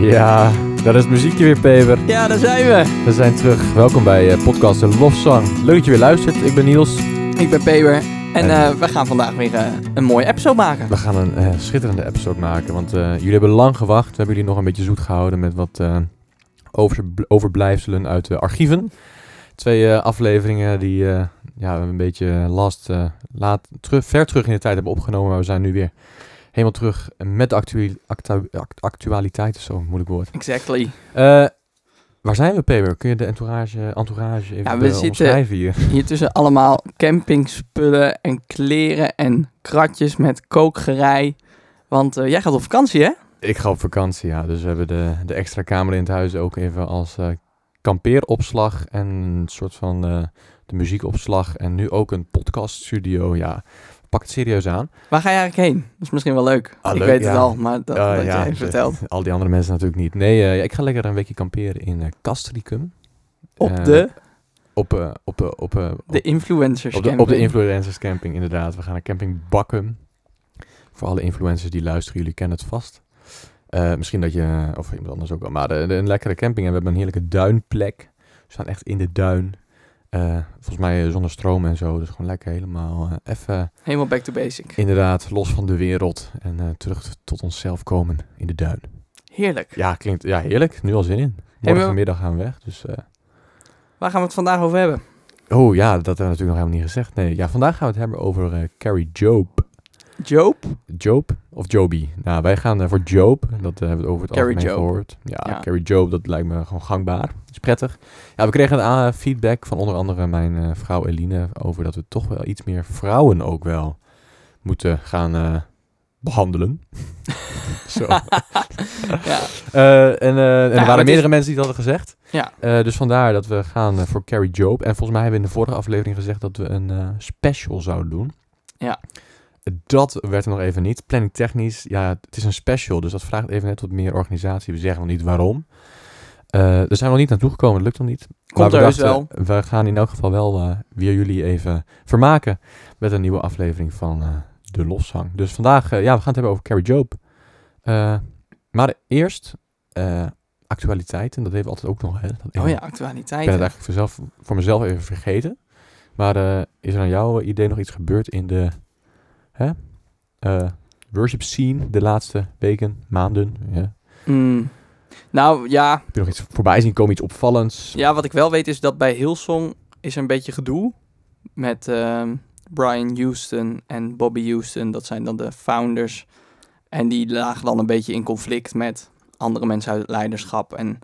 Ja, dat is het muziekje weer, Peper. Ja, daar zijn we. We zijn terug. Welkom bij eh, podcast De Lofzang. Leuk dat je weer luistert. Ik ben Niels. Ik ben Peber. En eh, we gaan vandaag weer eh, een mooie episode maken. We gaan een schitterende episode maken, want jullie hebben lang gewacht. We hebben jullie nog een beetje zoet gehouden met wat over, overblijfselen uit de archieven. Twee afleveringen die ja, we een beetje last, laat, terug, ver terug in de tijd hebben opgenomen. Maar we zijn nu weer helemaal terug met de actua actu act- actualiteit. Zo moeilijk woord. Exactly. Eh, waar zijn we, Peper? Kun je de entourage, entourage even Ja, we eh, zitten- omschrijven hier? Hier tussen allemaal campingspullen en kleren en kratjes met kookgerei. Want eh, jij gaat op vakantie, hè? Ik ga op vakantie, ja. Dus we hebben de, de extra kamer in het huis ook even als kampeeropslag en een soort van de muziekopslag. En nu ook een podcaststudio. Ja, pak het serieus aan. Waar ga je eigenlijk heen? Dat is misschien wel leuk. Ah, ik weet ja. het al, maar dat, dat ja, je even vertelt. Al die andere mensen natuurlijk niet. Nee, eh, ik ga lekker een weekje kamperen in eh Castricum. Op Eh, de, Op, op, op, op, de influencers op, de, op de camping. influencers camping, inderdaad. We gaan naar camping Bakkum. Voor alle influencers die luisteren, jullie kennen het vast. Misschien dat je, of iemand anders ook wel, maar de, de- een lekkere camping. En we hebben een heerlijke duinplek. We staan echt in de duin. Eh, volgens mij eh, zonder stroom en zo. Dus gewoon lekker helemaal eh, even, Helemaal back to basic. inderdaad, los van de wereld. En terug tot onszelf komen in de duin. Heerlijk. Ja, klinkt ja, heerlijk. Nu al zin in. Morgenmiddag gaan we weg. Dus, Waar gaan we het vandaag over hebben? oh ja, dat hebben we natuurlijk nog helemaal niet gezegd. Nee, ja, vandaag gaan we het hebben over Carrie Job. Joop? Job of Joby? Nou, wij gaan eh, voor Job. Dat eh, hebben we over het Carrie algemeen Job. gehoord. Ja, Ja. Carrie Job, dat lijkt me gewoon gangbaar. Dat is prettig. Ja, we kregen een feedback van onder andere mijn eh, vrouw Eline... over dat we toch wel iets meer vrouwen ook wel moeten gaan eh, behandelen. Zo. ja. Eh, en eh, en er maar waren meerdere is- mensen die dat hadden gezegd. Ja. Eh, dus vandaar dat we gaan eh, voor Carrie Job. En volgens mij hebben we in de vorige aflevering gezegd dat we een eh, special zouden doen. Ja. Dat werd er nog even niet. Planning technisch, ja, het is een special, dus dat vraagt even net wat meer organisatie. We zeggen nog niet waarom. Eh daar zijn we nog niet naartoe gekomen, dat lukt nog niet. Komt we er heus dachten, we gaan in elk geval wel eh, weer jullie even vermaken met een nieuwe aflevering van eh, De Loszang. Dus vandaag, ja, we gaan het hebben over Carrie Job. Maar eerst actualiteiten, dat hebben we altijd ook nog. Hè? Dat Oh ja, Ik ben actualiteiten. het eigenlijk voor, zelf, voor mezelf even vergeten. Maar is er aan jouw idee nog iets gebeurd in de hè? eh, worship scene de laatste weken, maanden? Ja. Mm. Nou ja, Heb je nog iets voorbij zien komen, iets opvallends? ja, wat ik wel weet is dat bij Hillsong is er een beetje gedoe met ehm, Brian Houston en Bobby Houston. Dat zijn dan de founders. En die lagen dan een beetje in conflict met andere mensen uit het leiderschap. En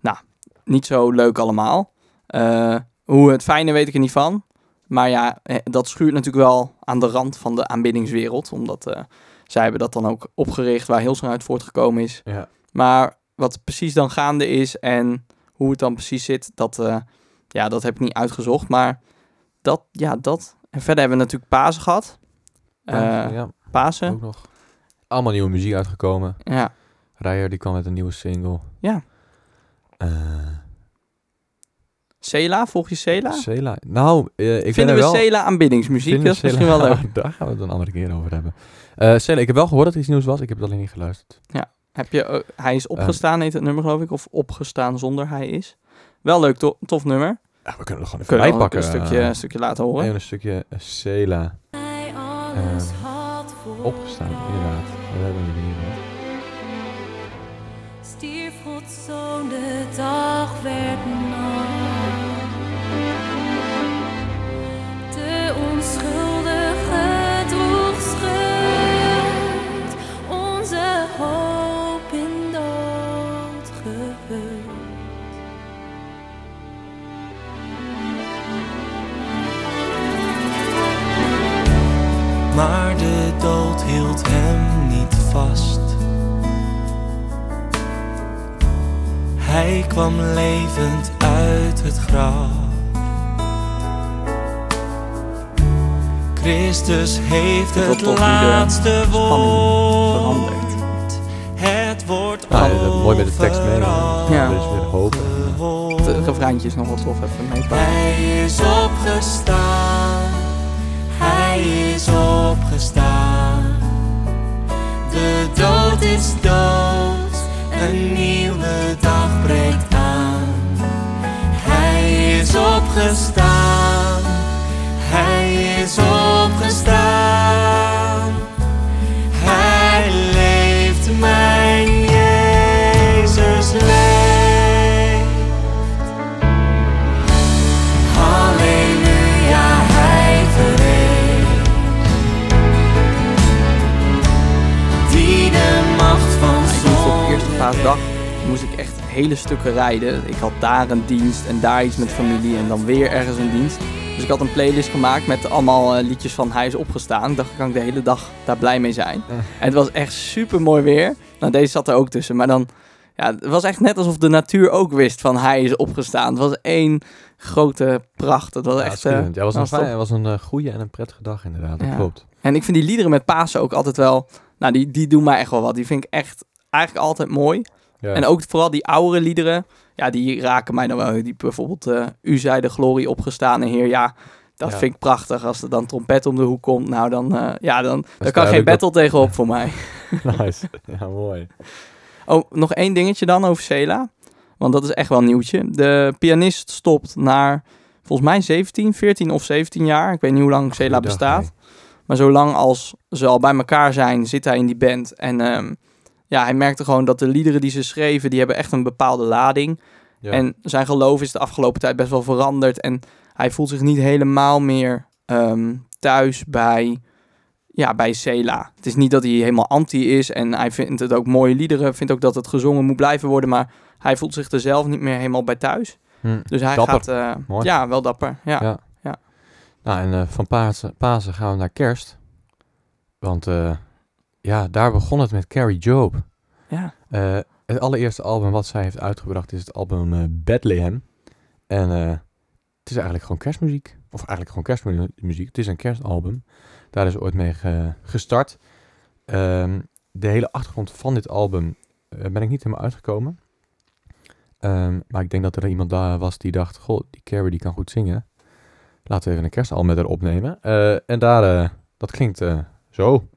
nou, niet zo leuk allemaal. Eh, hoe het fijne weet ik er niet van. Maar ja, eh, dat schuurt natuurlijk wel aan de rand van de aanbiddingswereld. Omdat eh, zij hebben dat dan ook opgericht waar Hillsong uit voortgekomen is. Ja. Maar wat precies dan gaande is en hoe het dan precies zit, dat, eh, ja, dat heb ik niet uitgezocht. Maar dat, ja, dat. En verder hebben we natuurlijk Pasen gehad. Eh ja, Pasen, ook nog. Allemaal nieuwe muziek uitgekomen. ja. Rijer die kwam met een nieuwe single. Ja. Eh Sela, volg je Sela? Sela. Nou, eh, ik Vinden we wel... Sela aanbiddingsmuziek? Vinden Dat is misschien wel leuk. Daar gaan we het een andere keer over hebben. Eh Sela, ik heb wel gehoord dat er iets nieuws was. Ik heb het alleen niet geluisterd. Heb je, eh, hij is opgestaan, heet het nummer geloof ik. Of opgestaan zonder hij is. Wel leuk, to- tof nummer. Ja, we kunnen er gewoon even Kunnen we een stukje, een stukje laten horen. Even een stukje voor Opgestaan, inderdaad. Dat hebben we hier. Stierf zoon, de dag werd De Christus heeft het laatste woord. verandert. Het wordt Ja, mooi met de tekst mee. Ja. Er is weer hoop. Het refreintje is nog wel tof, even meepakken. Hij is opgestaan, hij is opgestaan. De dood is dood Een nieuwe dag breekt aan. Hij is opgestaan. Is opgestaan. Hij leeft, mijn Jezus leeft. Halleluja, hij verrees. Die de macht van moest op zonde eerste paasdag moest ik echt hele stukken rijden. Ik had daar een dienst en daar iets met familie en dan weer ergens een dienst. Dus ik had een playlist gemaakt met allemaal eh, liedjes van Hij is opgestaan. Ik dacht, kan ik de hele dag daar blij mee zijn. En het was echt super mooi weer. Nou, deze zat er ook tussen. Maar dan, ja, het was echt net alsof de natuur ook wist van Hij is opgestaan. Het was één grote pracht. Het was Ja, echt... eh, ja, was een fijn, het was een eh, goede en een prettige dag inderdaad, dat Ja. klopt. En ik vind die liederen met Pasen ook altijd wel... Nou, die, die doen mij echt wel wat. Die vind ik echt eigenlijk altijd mooi. Ja. En ook vooral die oudere liederen, ja, die raken mij dan wel. Die bijvoorbeeld, eh, U zij de glorie opgestaan en Heer, ja, dat Ja. vind ik prachtig. Als er dan trompet om de hoek komt, nou dan, eh, ja, dan, daar kan geen dat- battle tegenop voor mij. nice. Ja, mooi. Oh, nog één dingetje dan over Cela, want dat is echt wel een nieuwtje. De pianist stopt naar, volgens mij 17, 14 of 17 jaar. Ik weet niet hoe lang Cela Goeiedag, bestaat. Maar zolang als ze al bij elkaar zijn, zit hij in die band. En ehm, ja, hij merkte gewoon dat de liederen die ze schreven, die hebben echt een bepaalde lading. Ja. En zijn geloof is de afgelopen tijd best wel veranderd. En hij voelt zich niet helemaal meer ehm, thuis bij, ja, bij Sela. Het is niet dat hij helemaal anti is. En hij vindt het ook mooie liederen. Vindt ook dat het gezongen moet blijven worden. Maar hij voelt zich er zelf niet meer helemaal bij thuis. Hm. Dus hij Dapper. gaat... eh, ja, wel dapper. Ja. Ja. Nou, en eh, van Pasen, Pasen gaan we naar kerst. Want eh, ja, daar begon het met Carrie Job. ja. Eh, het allereerste album wat zij heeft uitgebracht is het album eh, Bethlehem. En eh, het is eigenlijk gewoon kerstmuziek. Of eigenlijk gewoon kerstmuziek. Het is een kerstalbum. Daar is ooit mee ge- gestart. Ehm, de hele achtergrond van dit album ben ik niet helemaal uitgekomen. Ehm, maar ik denk dat er iemand daar was die dacht... Goh, die Carrie die kan goed zingen. Laten we even een kerstalbum met haar opnemen. En daar, dat klinkt zo.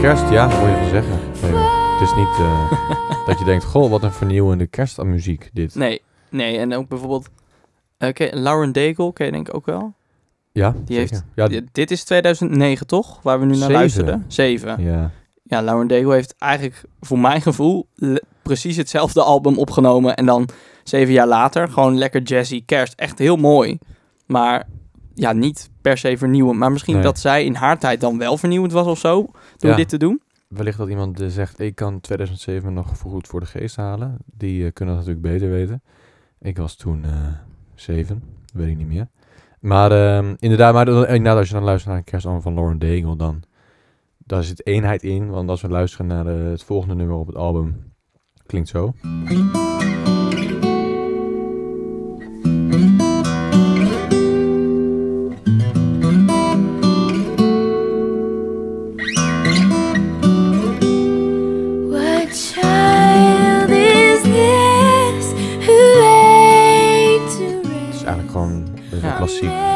Kerst, ja, dat moet je wel zeggen. Nee, het is niet eh, dat je denkt, goh, wat een vernieuwende kerstmuziek dit. Nee, nee. En ook bijvoorbeeld... eh, ken- Lauren Daigle, ken je denk ik ook wel. Ja, Die zeker. heeft- Ja, dit is 2009 toch? Waar we nu naar Zeven. luisteren. Zeven. ja. Ja, Lauren Daigle heeft eigenlijk voor mijn gevoel precies hetzelfde album opgenomen. En dan zeven jaar later gewoon lekker jazzy kerst. Echt heel mooi. Maar ja, niet per se vernieuwend. Maar misschien Nee. dat zij in haar tijd dan wel vernieuwend was of zo. Door Ja. dit te doen. Wellicht dat iemand eh, zegt, ik kan 2007 nog voorgoed voor de geest halen. Die eh, kunnen dat natuurlijk beter weten. Ik was toen eh zeven, weet ik niet meer. Maar ehm, inderdaad, maar dan- inderdaad, als je dan luistert naar een kerstalbum van Lauren Daigle, dan daar zit eenheid in. Want als we luisteren naar de- het volgende nummer op het album, klinkt zo.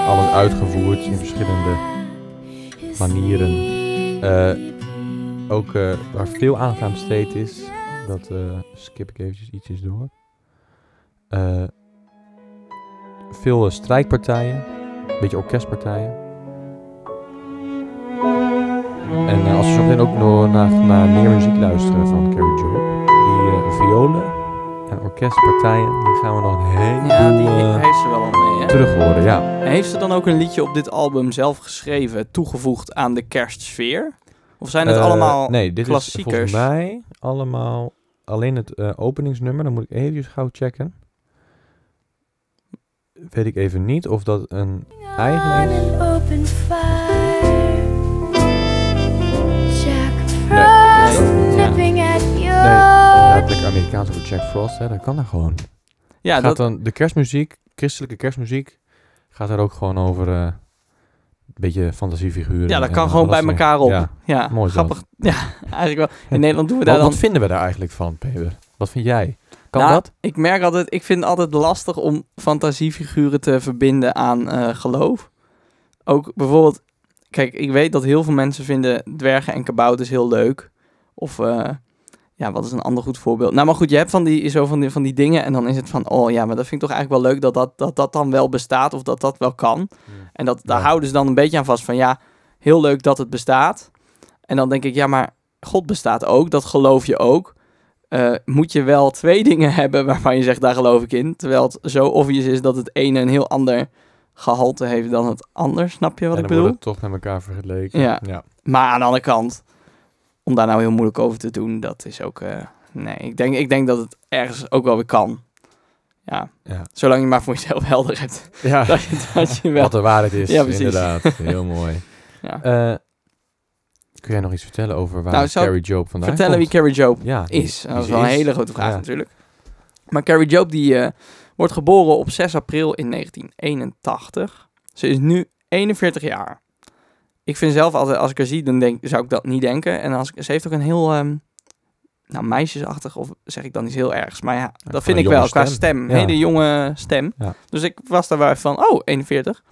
Alles uitgevoerd in verschillende manieren. Eh, ook eh, waar veel aandacht aan besteed is, dat eh, skip ik eventjes ietsjes door. Veel strijkpartijen, een beetje orkestpartijen. En als we zo meteen ook nog naar, naar meer muziek luisteren van Carrie Joe, die violen en orkestpartijen, die gaan we nog een heleboel... Ja, die heeft ze wel al mee. terug horen, ja. Heeft ze dan ook een liedje op dit album zelf geschreven, toegevoegd aan de kerstsfeer? Of zijn het Eh, allemaal nee, dit is klassiekers? volgens mij allemaal alleen het eh, openingsnummer. Dan moet ik even gauw checken. Weet ik even niet of dat een eigen is. Amerikaans over Jack Frost. Hè, dat kan er gewoon. Ja, gaat dat, dan de kerstmuziek, christelijke kerstmuziek, gaat er ook gewoon over eh, een beetje fantasiefiguren. ja, dat kan eh, gewoon bij elkaar op. Ja. Ja, Mooi grappig. Ja, eigenlijk wel. In Nederland doen we daar dan... wat vinden we daar eigenlijk van, Peter? Wat vind jij? Kan Nou, dat? Ik merk altijd, ik vind het altijd lastig om fantasiefiguren te verbinden aan eh, geloof. Ook bijvoorbeeld, kijk, ik weet dat heel veel mensen vinden dwergen en kabouters heel leuk. Of, ja, wat is een ander goed voorbeeld? Nou, maar goed, je hebt van die, zo van die, van die dingen en dan is het van, oh ja, maar dat vind ik toch eigenlijk wel leuk dat dat, dat, dat dan wel bestaat of dat dat wel kan. En dat, daar Ja. houden ze dan een beetje aan vast van, ja, heel leuk dat het bestaat. En dan denk ik, ja, maar God bestaat ook, dat geloof je ook. Eh, moet je wel twee dingen hebben waarvan je zegt, daar geloof ik in. Terwijl het zo obvious is dat het ene een heel ander gehalte heeft dan het ander. Snap je wat en ik dan bedoel? wordt het toch met elkaar vergeleken. Ja. ja. Maar aan de andere kant, om daar nou heel moeilijk over te doen, dat is ook... eh, nee, ik denk, ik denk dat het ergens ook wel weer kan. Ja, Ja. zolang je maar voor jezelf helder hebt. Ja. Dat je, dat je wel... Wat de waarheid is, Ja, precies. inderdaad. Heel mooi. Ja. Eh, kun jij nog iets vertellen over waar Nou, Carrie Job vandaan Vertellen wie? Carrie Job ja, is. Dat is wel een hele grote vraag natuurlijk. Maar Carrie Job die eh, wordt geboren op 6 april in 1981. Ze is nu 41 jaar. Ik vind zelf altijd, als ik haar zie, dan denk, zou ik dat niet denken. En als ik, ze heeft ook een heel, ehm, nou meisjesachtig, of zeg ik dan iets heel ergs. Maar ja, dat vind ik wel, qua stem. Ja. Hele jonge stem. Ja. Dus ik was daar wel van, oh, 41.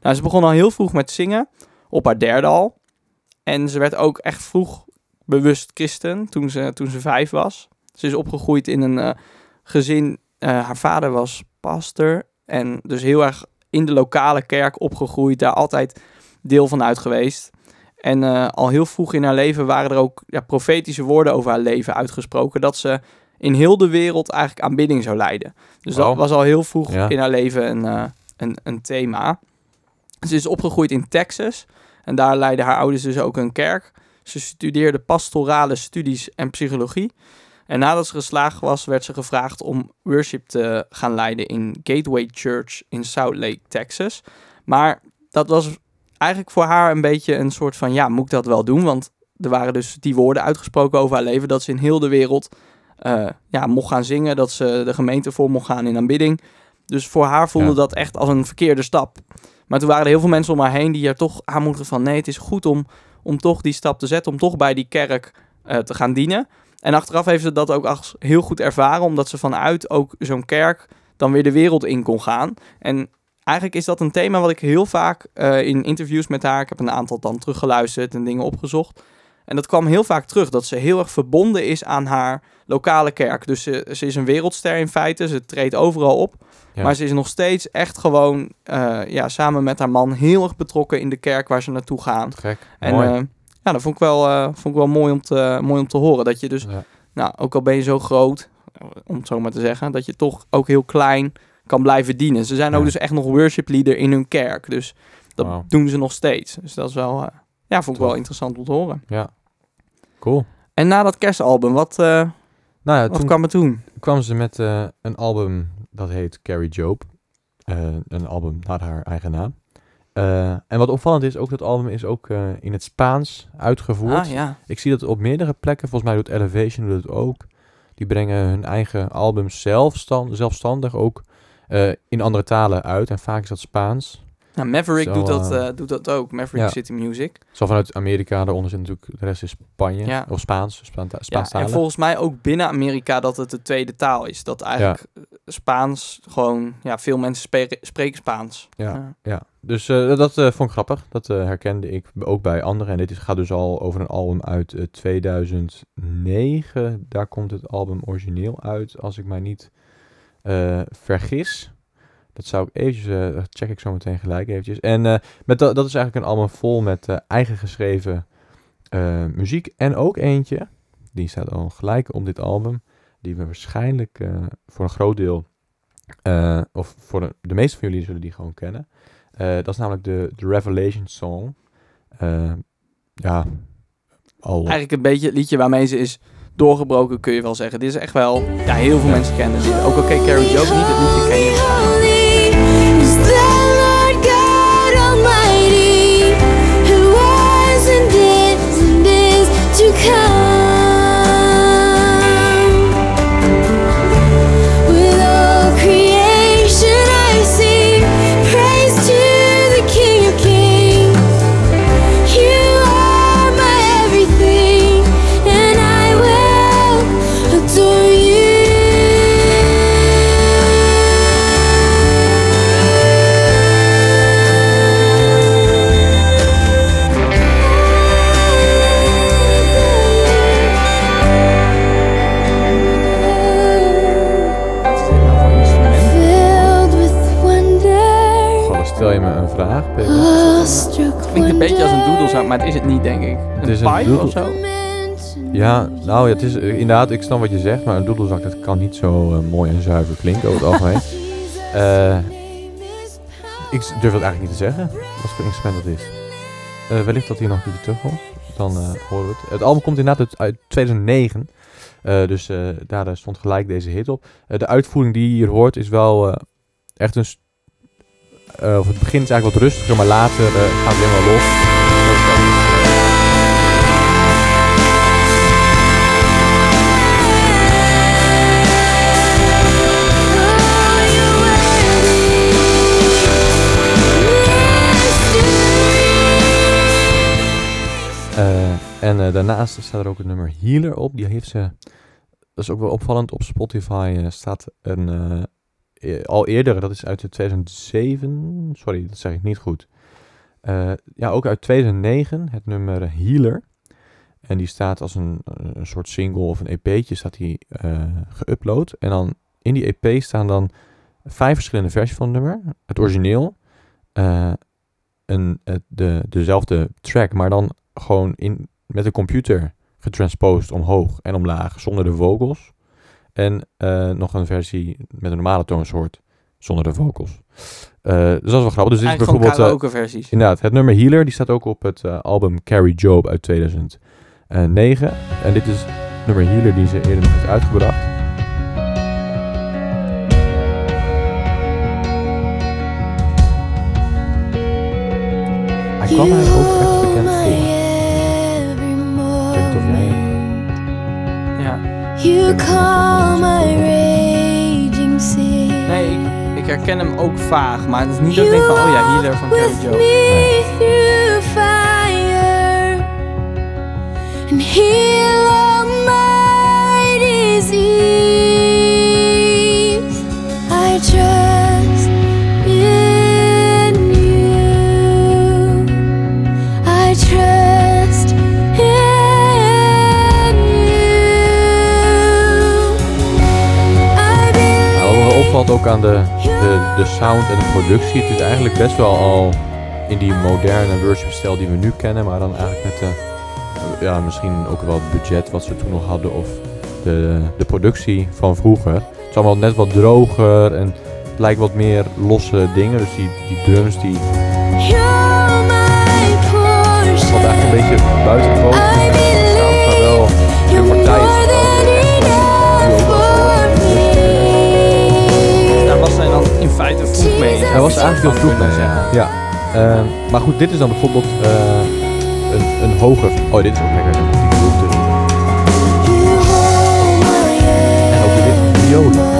Nou, ze begon al heel vroeg met zingen, op haar derde al. En ze werd ook echt vroeg bewust christen toen ze, toen ze vijf was. Ze is opgegroeid in een eh, gezin. eh, haar vader was pastor. En dus heel erg in de lokale kerk opgegroeid. Daar altijd deel van uit geweest. En eh, al heel vroeg in haar leven waren er ook ja, profetische woorden over haar leven uitgesproken. Dat ze in heel de wereld eigenlijk aanbidding zou leiden. Dus dat was al heel vroeg Ja. in haar leven een, eh, een, een thema. Ze is opgegroeid in Texas. En daar leidden haar ouders dus ook een kerk. Ze studeerde pastorale studies en psychologie. En nadat ze geslaagd was, werd ze gevraagd om worship te gaan leiden in Gateway Church in South Lake, Texas. Maar dat was eigenlijk voor haar een beetje een soort van, ja, moet ik dat wel doen? Want er waren dus die woorden uitgesproken over haar leven, dat ze in heel de wereld eh, ja, mocht gaan zingen, dat ze de gemeente voor mocht gaan in aanbidding. Dus voor haar voelde Ja. dat echt als een verkeerde stap. Maar toen waren er heel veel mensen om haar heen die er toch aanmoedigen van, nee, het is goed om, om toch die stap te zetten, om toch bij die kerk eh, te gaan dienen. En achteraf heeft ze dat ook als heel goed ervaren, omdat ze vanuit ook zo'n kerk dan weer de wereld in kon gaan. En eigenlijk is dat een thema wat ik heel vaak eh, in interviews met haar, ik heb een aantal dan teruggeluisterd en dingen opgezocht. En dat kwam heel vaak terug, dat ze heel erg verbonden is aan haar lokale kerk. Dus ze, ze is een wereldster in feite, ze treedt overal op. Ja. Maar ze is nog steeds echt gewoon eh, ja, samen met haar man heel erg betrokken in de kerk waar ze naartoe gaan. Gek. En Mooi. eh, ja, dat vond ik wel, vond ik wel mooi, om te, mooi om te horen. Dat je dus ja. nou, ook al ben je zo groot, om het zo maar te zeggen, dat je toch ook heel klein kan blijven dienen. Ze zijn ook Ja. dus echt nog worship leader in hun kerk. Dus dat doen ze nog steeds. Dus dat is wel, eh, ja, vond ik wel interessant om te horen. ja. Cool. En na dat kerstalbum, wat, eh, Nou ja, wat toen kwam er toen? kwam ze met eh, een album dat heet Carrie Job. Een album naar haar eigen naam. En wat opvallend is, ook dat album is ook in het Spaans uitgevoerd. Ah ja, Ik zie dat op meerdere plekken. Volgens mij doet Elevation doet het ook. Die brengen hun eigen albums zelfstan- zelfstandig ook eh, in andere talen uit. En vaak is dat Spaans. nou, Maverick Zo, doet, dat, eh, eh, doet dat ook. Maverick ja. City Music. Zo vanuit Amerika, daaronder zit natuurlijk de rest is Spanje. Ja. Of Spaans, Spaans, Ja, en volgens mij ook binnen Amerika dat het de tweede taal is. Dat eigenlijk Spaans gewoon, ja, veel mensen spreken, spreken Spaans. Ja. Ja, dus dat vond ik grappig. Dat herkende ik ook bij anderen. En dit is, gaat dus al over een album uit eh, 2009. Daar komt het album origineel uit, als ik mij niet eh, vergis. Dat zou ik eventjes, eh, check ik zo meteen gelijk eventjes. En eh, met dat, dat is eigenlijk een album vol met eigen geschreven muziek. En ook eentje, die staat al gelijk op dit album, die we waarschijnlijk voor een groot deel of voor de, meeste van jullie zullen die gewoon kennen. Dat is namelijk de, de Revelation Song. Ja. Eigenlijk een beetje het liedje waarmee ze is doorgebroken, kun je wel zeggen. Dit is echt wel... Ja, heel veel mensen kennen dit. Ook al Carrie Joke niet, het liedje ken je waarschijnlijk. Beetje als een doedelzak, maar het is het niet, denk ik. Een is een doedel- of zo? Ja, nou ja, het is eh, inderdaad, ik snap wat je zegt, maar een doedelzak dat kan niet zo eh, mooi en zuiver klinken over het algemeen. Eh, ik durf het eigenlijk niet te zeggen, wat voor instrument dat is. Eh, wellicht dat hij nog een terugkomt, dan eh, horen we het. Het album komt inderdaad uit, uit 2009, eh, dus eh, daar stond gelijk deze hit op. De uitvoering die je hier hoort is wel eh, echt een... eh, of het begin is eigenlijk wat rustiger, maar later eh, gaat het helemaal los. Eh, en daarnaast staat er ook het nummer Healer op. Die heeft ze, dat is ook wel opvallend, op Spotify staat een, al eerder, dat is uit de 2007, sorry, dat zeg ik niet goed. Eh, ja, ook uit 2009, het nummer Healer. En die staat als een, een soort single of een EP'tje staat die eh geüpload. En dan in die EP staan dan vijf verschillende versies van het nummer. Het origineel, eh, een, de, dezelfde track, maar dan gewoon in, met de computer getransposed omhoog en omlaag zonder de vocals. En eh, nog een versie met een normale toonsoort zonder de vocals. Eh, dus dat is wel grappig. Dus dit is bijvoorbeeld... eh, karaoke versies. Inderdaad, het nummer Healer die staat ook op het eh, album Carrie Job uit 2009. En dit is het nummer Healer die ze eerder nog heeft uitgebracht. Hij kwam mij ook echt You calm my raging sea. Nee, ik, ik herken hem ook vaag, maar het is niet dat ik denk van, oh ja, healer van Carrie Joe. me through fire and heal all my disease. Ook aan de, de, de sound en de productie. Het is eigenlijk best wel al in die moderne worship-stijl die we nu kennen. Maar dan eigenlijk met de, ja, misschien ook wel het budget wat ze toen nog hadden. Of de, de productie van vroeger. Het is allemaal net wat droger en het lijkt wat meer losse dingen. Dus die, die drums die valt eigenlijk een beetje buiten het Hij was eigenlijk heel vroeg mee, ja. Ehm, maar goed, dit is dan bijvoorbeeld eh, een, een hoger... Oh, dit is ook lekker. Die groep dus. My En ook weer dit violen.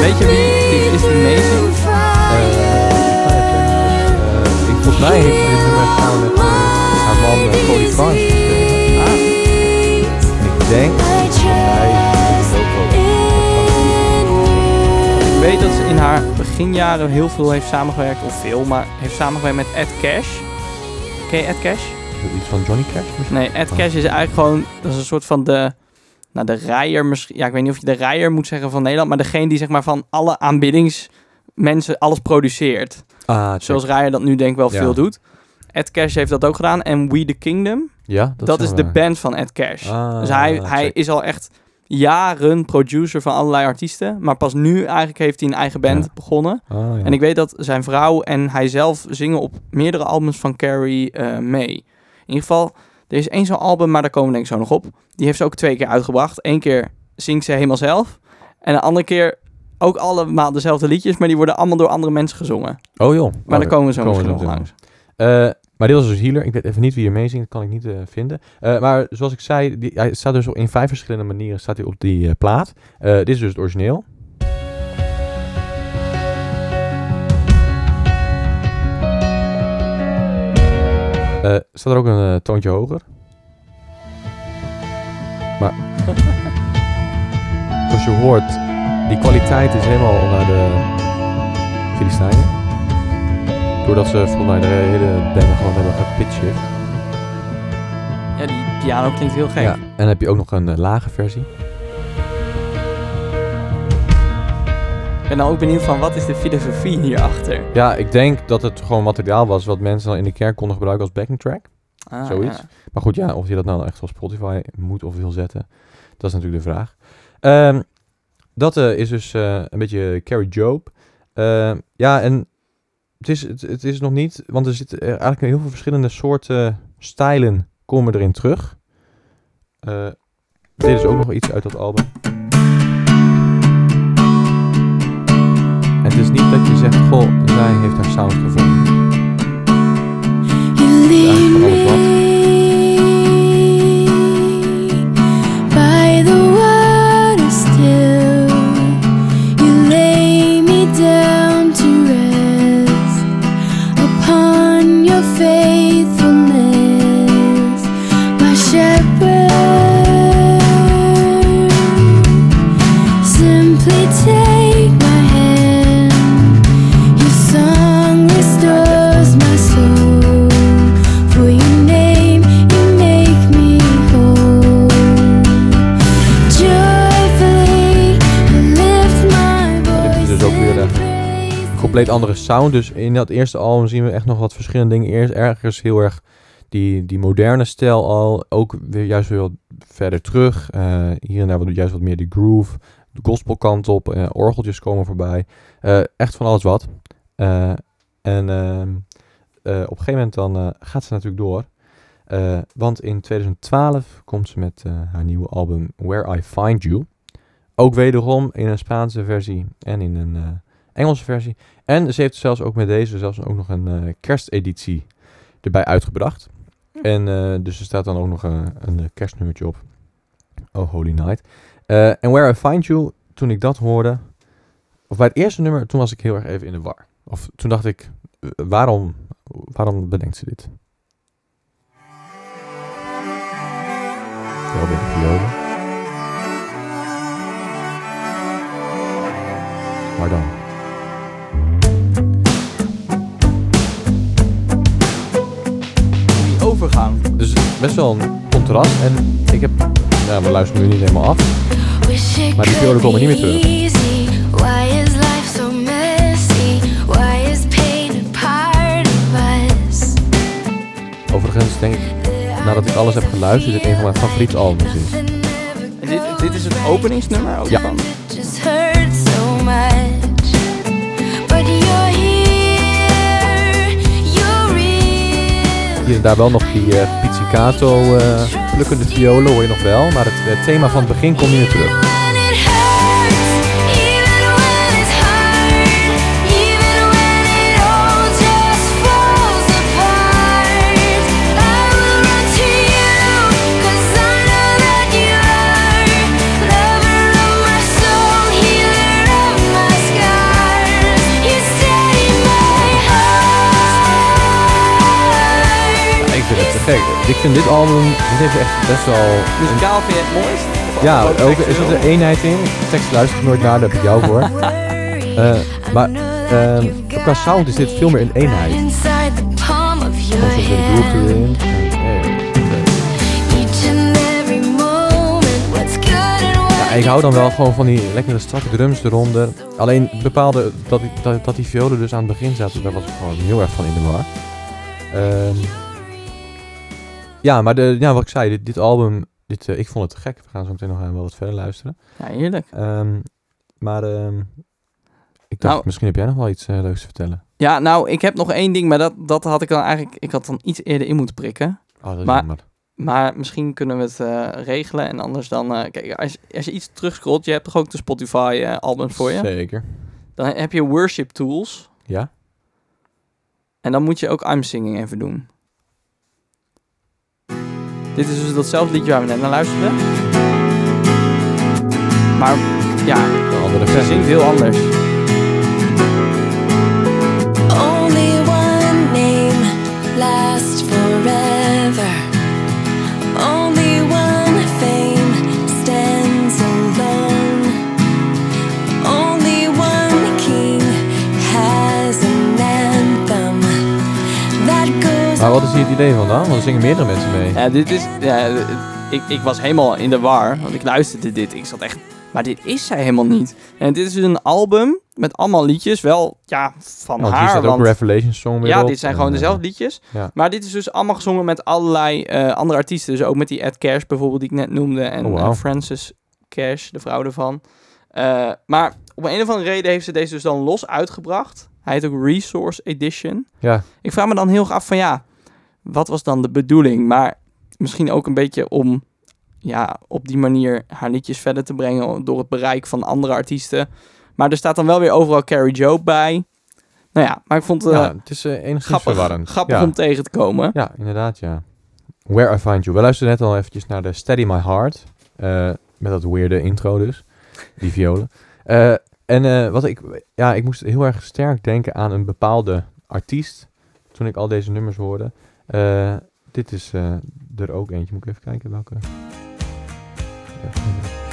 Weet je wie dit is meezingt? me Eh, ik- volgens mij heeft Ik weet dat ze in haar beginjaren heel veel heeft samengewerkt, of veel, maar heeft samengewerkt met Ed Cash. Ken je Ed Cash? Iets van Johnny Cash misschien? Nee, Ed Cash is eigenlijk gewoon, dat is een soort van de, nou de rijer misschien, ja ik weet niet of je de rijer moet zeggen van Nederland, maar degene die zeg maar van alle aanbiddingsmensen alles produceert. Ah. Zoals Rijer dat nu denk ik wel Ja. veel doet. Ed Cash heeft dat ook gedaan. En We The Kingdom, Ja, dat, is de band van Ed Cash. Ah, dus hij, hij is al echt jaren producer van allerlei artiesten. Maar pas nu eigenlijk heeft hij een eigen band Ja. begonnen. Ah, ja. En ik weet dat zijn vrouw en hij zelf zingen op meerdere albums van Carrie eh, mee. In ieder geval, er is één zo'n album, maar daar komen we denk ik zo nog op. Die heeft ze ook twee keer uitgebracht. Eén keer zingt ze helemaal zelf. En de andere keer ook allemaal dezelfde liedjes, maar die worden allemaal door andere mensen gezongen. Oh joh. Maar Oh, daar komen we zo nog langs. Eh, maar dit was dus Healer. Ik weet even niet wie er mee zingt. Dat kan ik niet eh, vinden. Eh, maar zoals ik zei, die, hij staat dus in vijf verschillende manieren staat hij op die eh, plaat. Dit is dus het origineel. Staat er ook een toontje hoger. Maar zoals je hoort, die kwaliteit is helemaal naar de Filistijnen. Doordat ze volgens mij de hele band gewoon hebben gepitcht. Ja, die piano klinkt heel gek. Ja. En dan heb je ook nog een eh, lage versie. Ik ben dan ook benieuwd van, wat is de filosofie hierachter? Ja, ik denk dat het gewoon materiaal was wat mensen dan in de kerk konden gebruiken als backing track. Ah, Zoiets. ja. Maar goed, ja, of je dat nou echt op Spotify moet of wil zetten, dat is natuurlijk de vraag. Ehm, dat eh, is dus eh, een beetje Carrie Job. Ehm, ja, en het is, het, het is nog niet, want er zitten eh, eigenlijk heel veel verschillende soorten stijlen komen erin terug. Eh, dit is ook nog iets uit dat album. En het is niet dat je zegt, goh, zij heeft haar sound gevonden. You lead van alles wat. Compleet andere sound. Dus in dat eerste album zien we echt nog wat verschillende dingen. Eerst ergens heel erg die, die moderne stijl al. Ook weer juist weer verder terug. Eh, hier en daar wat, juist wat meer die groove. De gospelkant op. eh, orgeltjes komen voorbij. Eh, echt van alles wat. En ehm, eh, op een gegeven moment dan gaat ze natuurlijk door. Want in 2012 komt ze met haar nieuwe album Where I Find You. Ook wederom in een Spaanse versie en in een Engelse versie. En ze heeft zelfs ook met deze zelfs ook nog een eh, kersteditie erbij uitgebracht. En eh, dus er staat dan ook nog een, een eh, kerstnummertje op. Oh, Holy Night. Eh, En Where I Find You, toen ik dat hoorde... Of bij het eerste nummer, toen was ik heel erg even in de war. Of toen dacht ik, eh, waarom, waarom bedenkt ze dit? Bij de violen. Maar dan... overgang. Dus best wel een contrast. En ik heb... Nou, we luisteren nu niet helemaal af. Maar die violen could komen niet meer terug. is is? Overigens denk ik, nadat ik alles heb geluisterd, dit een van mijn favoriete albums is. En dit, dit is het openingsnummer ook Ja. van. Hier en daar wel nog die eh, pizzicato eh plukkende violen, hoor je nog wel. Maar het, thema van het begin komt meer terug. Ik vind dit album, dit heeft echt best wel... een- Muzikaal vind je het mooist? Ja, ook ook er een eenheid in. De tekst luister ik nooit naar, daar heb ik jou voor. Eh, maar ehm, qua sound is dit veel meer een eenheid. Soms er een groove erin. Ik hou dan wel gewoon van die lekkere strakke drums eronder. Alleen bepaalde dat, die- dat, dat die violen dus aan het begin zaten, daar was ik gewoon heel erg van in de war. Ehm, ja, maar de, ja, wat ik zei, dit, dit album, dit, eh, ik vond het te gek. We gaan zo meteen nog wel wat verder luisteren. Ja, heerlijk. Ehm, maar ehm, ik dacht, Nou- misschien heb jij nog wel iets eh, leuks te vertellen. Ja, nou, ik heb nog één ding, maar dat, dat had ik dan eigenlijk... Ik had dan iets eerder in moeten prikken. Oh, dat is Maar- jammer. Maar misschien kunnen we het eh, regelen. En anders dan... eh, kijk, als, als je iets terugscrollt... Je hebt toch ook de Spotify eh, albums voor je? Zeker. Dan heb je Worship Tools. Ja? En dan moet je ook I'm Singing even doen. Dit is dus datzelfde liedje waar we net naar luisterden. Maar ja, andere ze zingt heel anders. Wat is hier het idee van dan? Want er zingen meerdere mensen mee. Ja, dit is... Ja, ik, ik was helemaal in de war. Want ik luisterde dit. Ik zat echt... Maar dit is zij helemaal niet. En dit is dus een album met allemaal liedjes. Wel, ja, van Want hier haar. staat ook Revelation Song weer Ja, op. dit zijn En, gewoon eh, dezelfde liedjes. ja. Maar dit is dus allemaal gezongen met allerlei eh, andere artiesten. Dus ook met die Ed Cash bijvoorbeeld, die ik net noemde. En Oh, eh, Frances Cash, de vrouw ervan. Eh, maar om een of andere reden heeft ze deze dus dan los uitgebracht. Hij heet ook Resource Edition. Ja, Ik vraag me dan heel erg af van ja, wat was dan de bedoeling? Maar misschien ook een beetje om ja, op die manier haar liedjes verder te brengen door het bereik van andere artiesten. Maar er staat dan wel weer overal Carrie Joe bij. Nou ja, maar ik vond het eh, ja het is eh, enigszins grappig, grappig ja. om tegen te komen. Ja, inderdaad, ja. Where I Find You. We luisterden net al eventjes naar de Steady My Heart. eh, met dat weirde intro dus. Die violen. Eh, en eh, wat ik... Ja, ik moest heel erg sterk denken aan een bepaalde artiest. Toen ik al deze nummers hoorde. Eh, dit is eh, er ook eentje. Moet ik even kijken welke... Ja.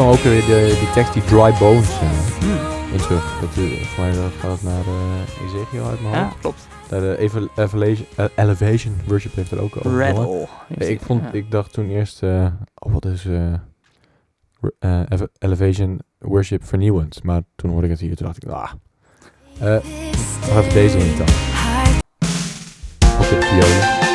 Kwam ook weer de, die tekst die Dry Bones eh, Hmm. in terug. Dat, eh, volgens mij dat gaat naar eh Ezekiel uit mijn Ja, hoofd. klopt. Daar de Evel- Elevation, eh, Elevation Worship heeft er ook over. Rattle. Ik, vond, ja. ik dacht toen eerst, eh, oh, wat is Eve- Elevation Worship vernieuwend. Maar toen hoorde ik het hier, toen dacht ik, ah, nog even deze in dan. Ook de violen.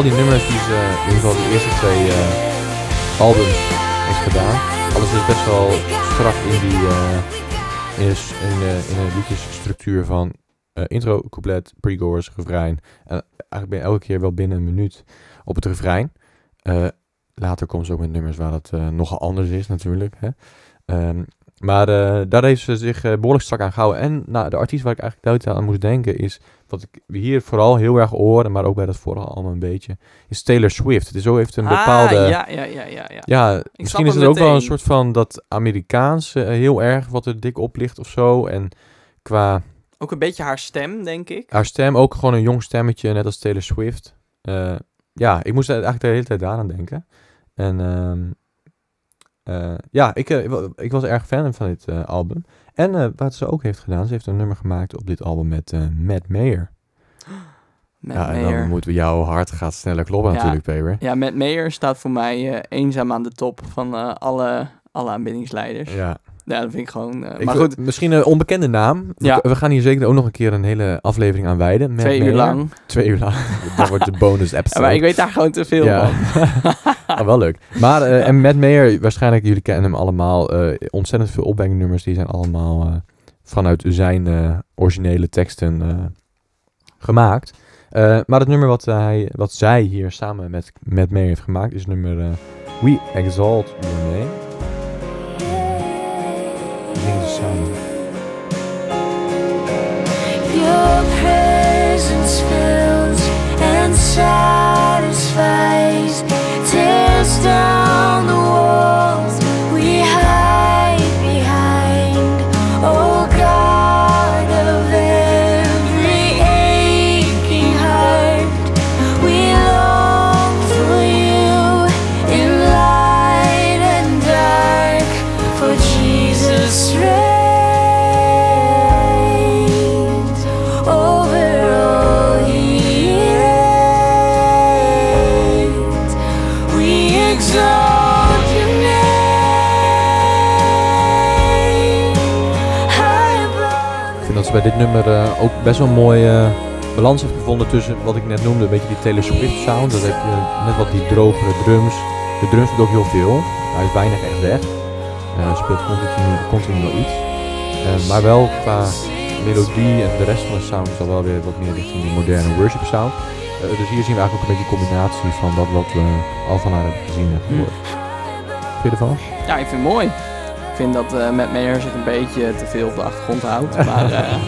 Al die nummers die ze, in ieder geval de eerste twee eh, albums heeft gedaan. Alles is best wel strak in die eh, in, de, in, van eh, intro, couplet, pre-chorus, refrein. En eigenlijk ben je elke keer wel binnen een minuut op het refrein. Later komen ze ook met nummers waar eh, nogal anders is natuurlijk. Hè? Ehm, Maar eh, daar heeft ze zich eh, behoorlijk strak aan gehouden. En nou, de artiest waar ik eigenlijk duidelijk aan moest denken is... wat ik hier vooral heel erg hoor, maar ook bij dat vorige allemaal een beetje... is Taylor Swift. Het is zo heeft een bepaalde... Ah, ja, ja, ja, ja, ja. Ja, misschien is het ook wel een soort van dat Amerikaans eh, heel erg wat er dik op ligt of zo. En qua Ook een beetje haar stem, denk ik. haar stem ook gewoon een jong stemmetje, net als Taylor Swift. Ja, ik moest eigenlijk de hele tijd daaraan denken. En ehm, eh, ja, ik, eh, ik was erg fan van dit eh, album. En wat ze ook heeft gedaan, ze heeft een nummer gemaakt op dit album met Matt Mayer. Matt ja, en Mayer. dan moeten we jouw hart gaat sneller kloppen Ja. natuurlijk, Paper. Ja, Matt Mayer staat voor mij eenzaam aan de top van alle, alle aanbiddingsleiders. Ja. Ja, dat vind ik gewoon... eh, ik maar goed, misschien een onbekende naam. We- Ja. We, gaan hier zeker ook nog een keer een hele aflevering aan wijden. Twee uur lang. Twee uur lang. dat wordt de bonus Ja, episode. maar ik weet daar gewoon te veel Ja. van. Ah, wel leuk. Maar, eh, en Matt waarschijnlijk, jullie kennen hem allemaal. eh, ontzettend veel opbrengnummers, die zijn allemaal eh, vanuit zijn eh, originele teksten eh, gemaakt. Eh, maar het nummer wat, hij, wat zij hier samen met Matt Mayer heeft gemaakt, is nummer We Exalt Your Name. Your presence fills and bij dit nummer eh, ook best wel een mooie balans heeft gevonden tussen wat ik net noemde, een beetje die Taylor Swift sound. Dat heb je net wat die drogere drums. De drums doet ook heel veel. Hij is weinig echt weg. Eh, Hij speelt continu, continu wel iets. Eh, maar wel qua melodie en de rest van de sound is wel weer wat meer richting die moderne worship sound. Eh, dus hier zien we eigenlijk ook een beetje een combinatie van dat wat we al van haar hebben gezien en gehoord. Vind je ervan? Ja, ik vind het mooi. Ik vind dat eh Matt Mayer zich een beetje te veel op de achtergrond houdt. Maar, eh,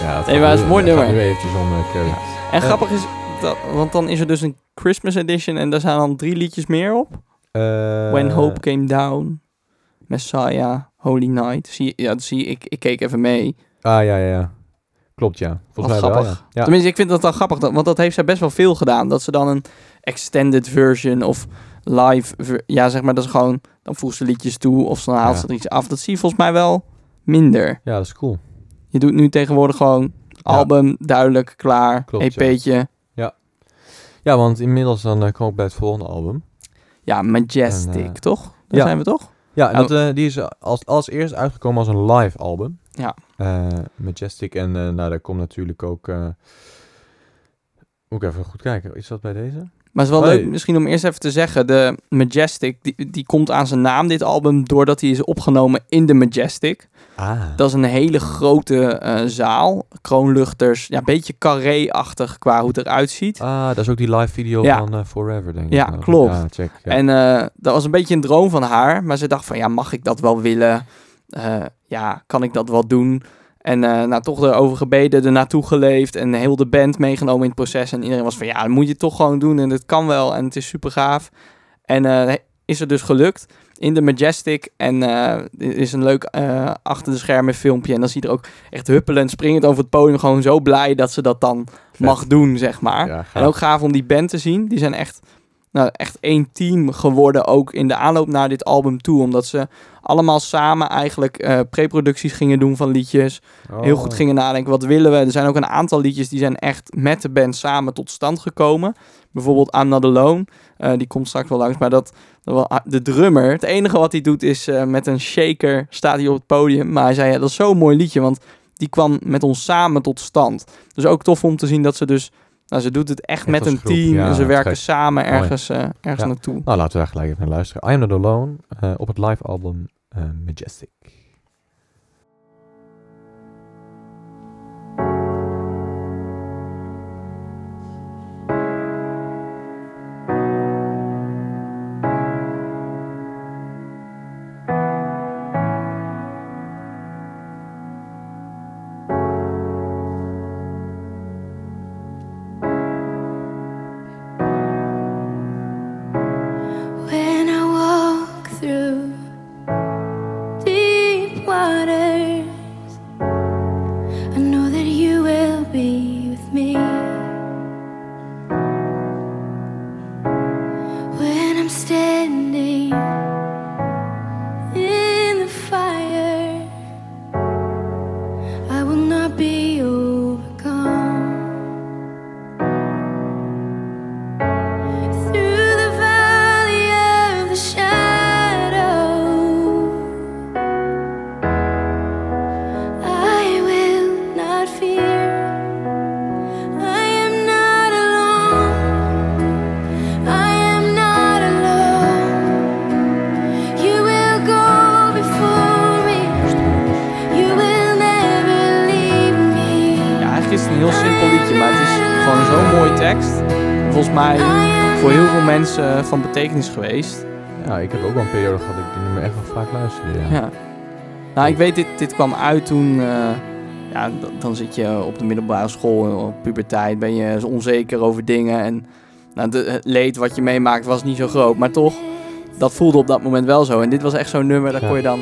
Ja, Nee, maar het is een mooi nummer. om eh, en grappig is, dat, want dan is er dus een Christmas edition en daar staan dan drie liedjes meer op. Eh, When Hope Came Down, Messiah, Holy Night. Zie, ja, dat zie ik, ik keek even mee. Ah, ja, ja, ja. Klopt, ja. Volgens mij wel, ja. ja. Tenminste, ik vind dat dan grappig, dat, want dat heeft zij best wel veel gedaan. Dat ze dan een extended version of live, ja zeg maar, dat is gewoon, dan voegt ze liedjes toe of dan haalt Ja. ze er iets af. Dat zie je volgens mij wel minder. Ja, dat is cool. Je doet nu tegenwoordig gewoon album, duidelijk, klaar, Klopt, ja. EP'tje. Ja, want inmiddels dan eh, kom ik bij het volgende album. Ja, Majestic, En, eh, toch? Daar ja. zijn we toch? Ja, en Oh. dat, eh, die is als, als eerst uitgekomen als een live album. Ja. Majestic. En nou, daar komt natuurlijk ook... moet ik even goed kijken. Is dat bij deze? Maar het is wel leuk misschien om eerst even te zeggen, de Majestic, die, die komt aan zijn naam, dit album, doordat hij is opgenomen in de Majestic. Ah. Dat is een hele grote eh, zaal, kroonluchters, ja, een beetje carré-achtig qua hoe het eruit ziet. Ah, dat is ook die live video Ja. van eh, Forever, denk ik. Ja, nou. klopt. Ja, check. Ja. En eh, dat was een beetje een droom van haar, maar ze dacht van, ja, mag ik dat wel willen? Ja, kan ik dat wel doen? En eh nou, toch erover gebeden, er naartoe geleefd en heel de band meegenomen in het proces. En iedereen was van, ja, dat moet je toch gewoon doen en het kan wel en het is super gaaf. En eh, is het dus gelukt in de Majestic. En eh, er is een leuk achter de schermen filmpje. En dan zie je er ook echt huppelend, springend over het podium. Gewoon zo blij dat ze dat dan Vet. mag doen, zeg maar. Ja. En ook gaaf om die band te zien. Die zijn echt, nou, echt één team geworden ook in de aanloop naar dit album toe. Omdat ze allemaal samen eigenlijk eh preproducties gingen doen van liedjes. Heel Oh. goed gingen nadenken, wat willen we? Er zijn ook een aantal liedjes die zijn echt met de band samen tot stand gekomen. Bijvoorbeeld I'm Not Alone. Eh, die komt straks wel langs. Maar dat, ah, de drummer, het enige wat hij doet is eh, met een shaker staat hij op het podium. Maar hij zei, ja, dat is zo'n mooi liedje, want die kwam met ons samen tot stand. Dus ook tof om te zien dat ze dus... Nou, ze doet het echt, Echt met een groep, team ja, en ze werken gek. samen ergens, eh, ergens Ja. naartoe. Nou, laten we daar gelijk even naar luisteren. I Am Not Alone eh, op het live album eh, Majestic. Mensen van betekenis geweest. Ja, ik heb ook wel een periode gehad dat ik die nummer echt wel vaak luisterde. Ja. Ja. Nou, ik weet, dit, dit kwam uit toen... eh, ja, dan zit je op de middelbare school, op puberteit, ben je onzeker over dingen. En nou, de, het leed wat je meemaakt was niet zo groot, maar toch, dat voelde op dat moment wel zo. En dit was echt zo'n nummer, daar Ja. kon je dan,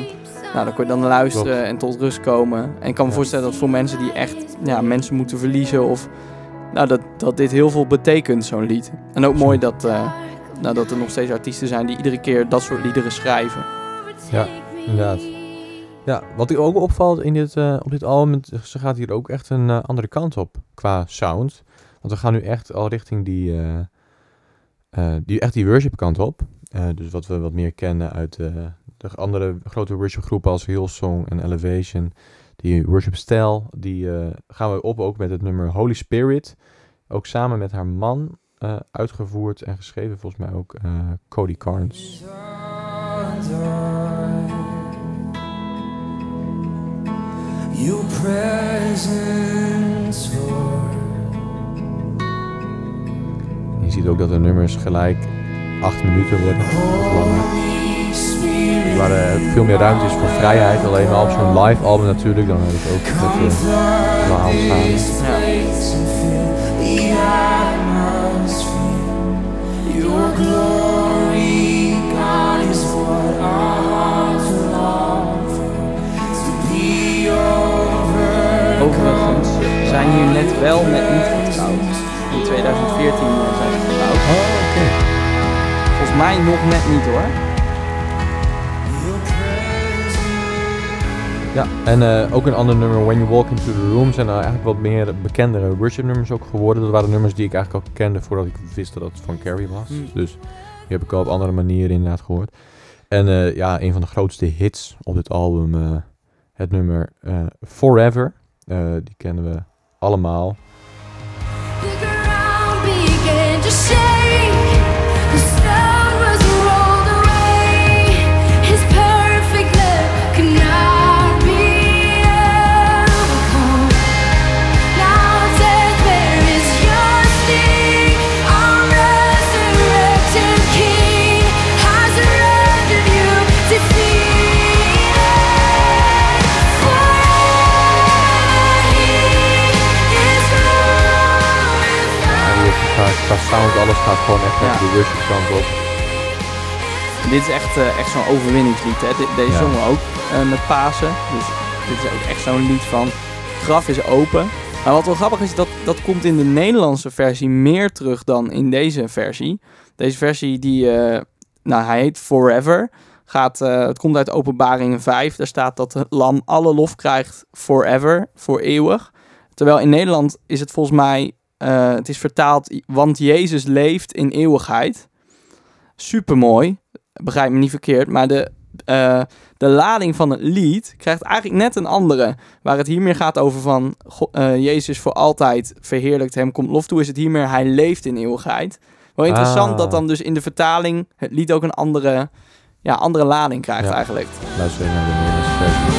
nou, daar kon je dan luisteren Klopt. en tot rust komen. En ik kan me Ja. voorstellen dat voor mensen die echt ja, mensen moeten verliezen of... Nou, dat, dat dit heel veel betekent, zo'n lied. En ook mooi dat, eh, nou, dat er nog steeds artiesten zijn die iedere keer dat soort liederen schrijven. Ja, inderdaad. Ja, wat ook opvalt in dit, eh, op dit album, ze gaat hier ook echt een eh, andere kant op qua sound. Want we gaan nu echt al richting die, eh, die echt die worship kant op. Dus wat we wat meer kennen uit de andere grote worship groepen als Hillsong en Elevation. Die worship stijl, die gaan we op ook met het nummer Holy Spirit. Ook samen met haar man eh, uitgevoerd en geschreven volgens mij ook eh, Cody Carnes. Your presence, Lord. Je ziet ook dat de nummers gelijk acht minuten worden. Waar veel meer ruimte is voor vrijheid. Alleen maar op zo'n live album natuurlijk. Dan heb ik ook verhaal samen. place net wel net niet getrouwd. In 2014 zijn ze getrouwd. Oh, oké. Volgens mij nog net niet hoor. Ja, en eh, ook een ander nummer, When You Walk Into The Room, zijn nou eigenlijk wat meer bekendere worship nummers ook geworden. Dat waren nummers die ik eigenlijk al kende voordat ik wist dat het van Carrie was. Hmm. Dus die heb ik al op andere manieren inderdaad gehoord. En eh, ja, een van de grootste hits op dit album, eh, het nummer eh, Forever. Eh, die kennen we allemaal. Qua, sound, alles gaat gewoon echt Ja. even de worship kant op. Dit is echt, eh, echt zo'n overwinningslied. Hè? Deze zongen ook eh, met Pasen. Dus dit is ook echt zo'n lied van het graf is open. Maar wat wel grappig is, dat, dat komt in de Nederlandse versie meer terug dan in deze versie. Deze versie, die, eh, nou, hij heet Forever. Gaat, het komt uit Openbaringen 5. Daar staat dat het lam alle lof krijgt forever, voor eeuwig. Terwijl in Nederland is het volgens mij, eh, het is vertaald, want Jezus leeft in eeuwigheid. Supermooi begrijp me niet verkeerd, maar de, eh, de lading van het lied krijgt eigenlijk net een andere. Waar het hier meer gaat over van eh, Jezus voor altijd verheerlijkt hem, komt lof toe, is het hier meer hij leeft in eeuwigheid. Wel interessant Ah. dat dan dus in de vertaling het lied ook een andere, ja, andere lading krijgt Ja. eigenlijk. Luister naar de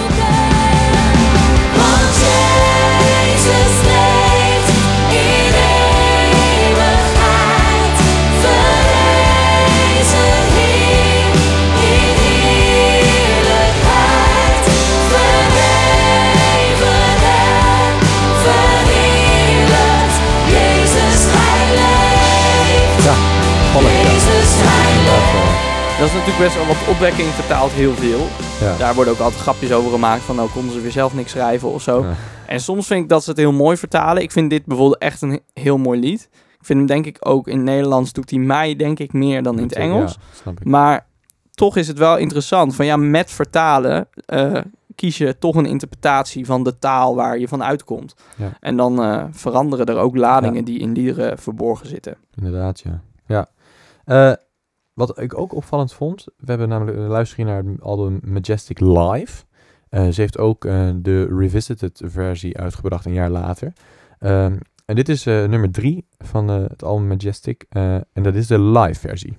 Dat is natuurlijk best wel, want opwekking vertaalt heel veel. ja. Daar worden ook altijd grapjes over gemaakt van, nou konden ze weer zelf niks schrijven of zo. Ja. En soms vind ik dat ze het heel mooi vertalen. Ik vind dit bijvoorbeeld echt een heel mooi lied. Ik vind hem denk ik ook in het Nederlands doet hij mij denk ik meer dan in het Engels. Maar toch is het wel interessant. Van ja, met vertalen eh, kies je toch een interpretatie van de taal waar je van uitkomt. Ja. En dan eh, veranderen er ook ladingen die in liederen verborgen zitten. Inderdaad, ja. ja. Eh, wat ik ook opvallend vond, we hebben namelijk een luistering naar het album Majestic Live. Eh, ze heeft ook eh, de revisited versie uitgebracht een jaar later. Ehm, en dit is eh, nummer drie van eh, het album Majestic. eh, en dat is de live versie.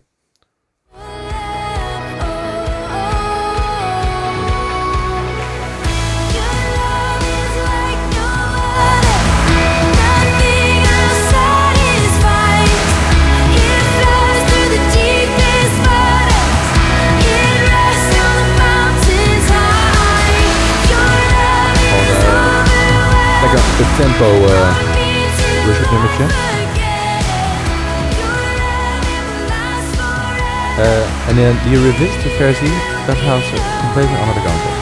Tempo eh, worship nummertje. Eh, en in die revisited versie, daar gaan ze compleet een andere kant op.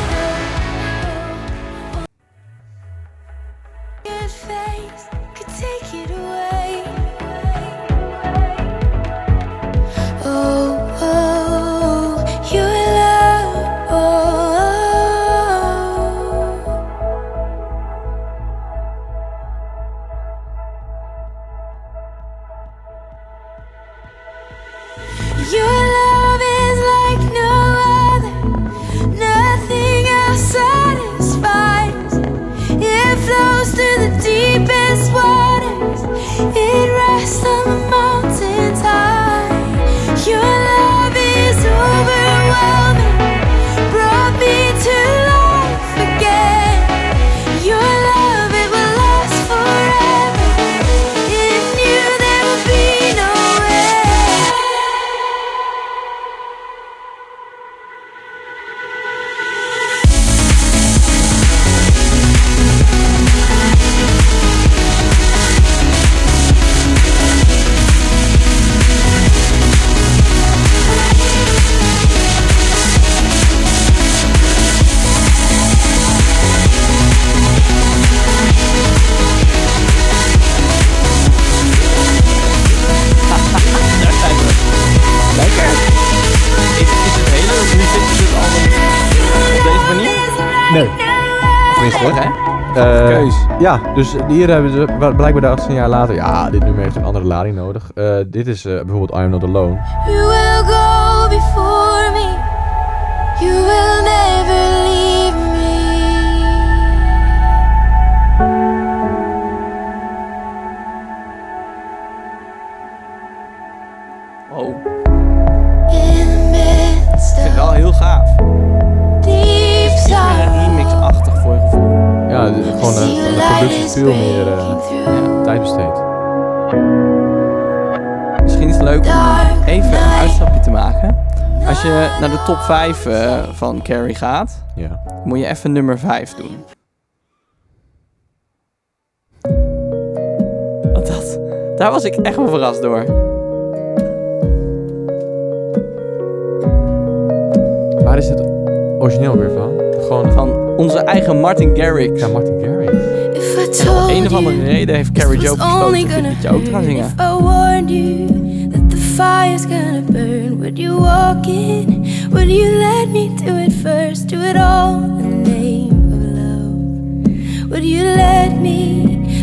dus hier hebben ze blijkbaar dachten ze een jaar later, ja, dit nummer heeft een andere lading nodig. Eh, dit is eh, bijvoorbeeld I Am Not Alone. Naar de top 5 eh, van Carrie gaat, Ja. moet je even nummer 5 doen. Wat dat? Daar was ik echt wel verrast door. Waar is het origineel weer van? Gewoon Van onze eigen Martin Garrix. ja, Martin Garrix. Om een of andere reden heeft Carrie Joe besloten only dit liedje ook te gaan zingen. Fire's gonna burn, would you walk in? Would you let me do it first? Do it all in the name of love. Would you let me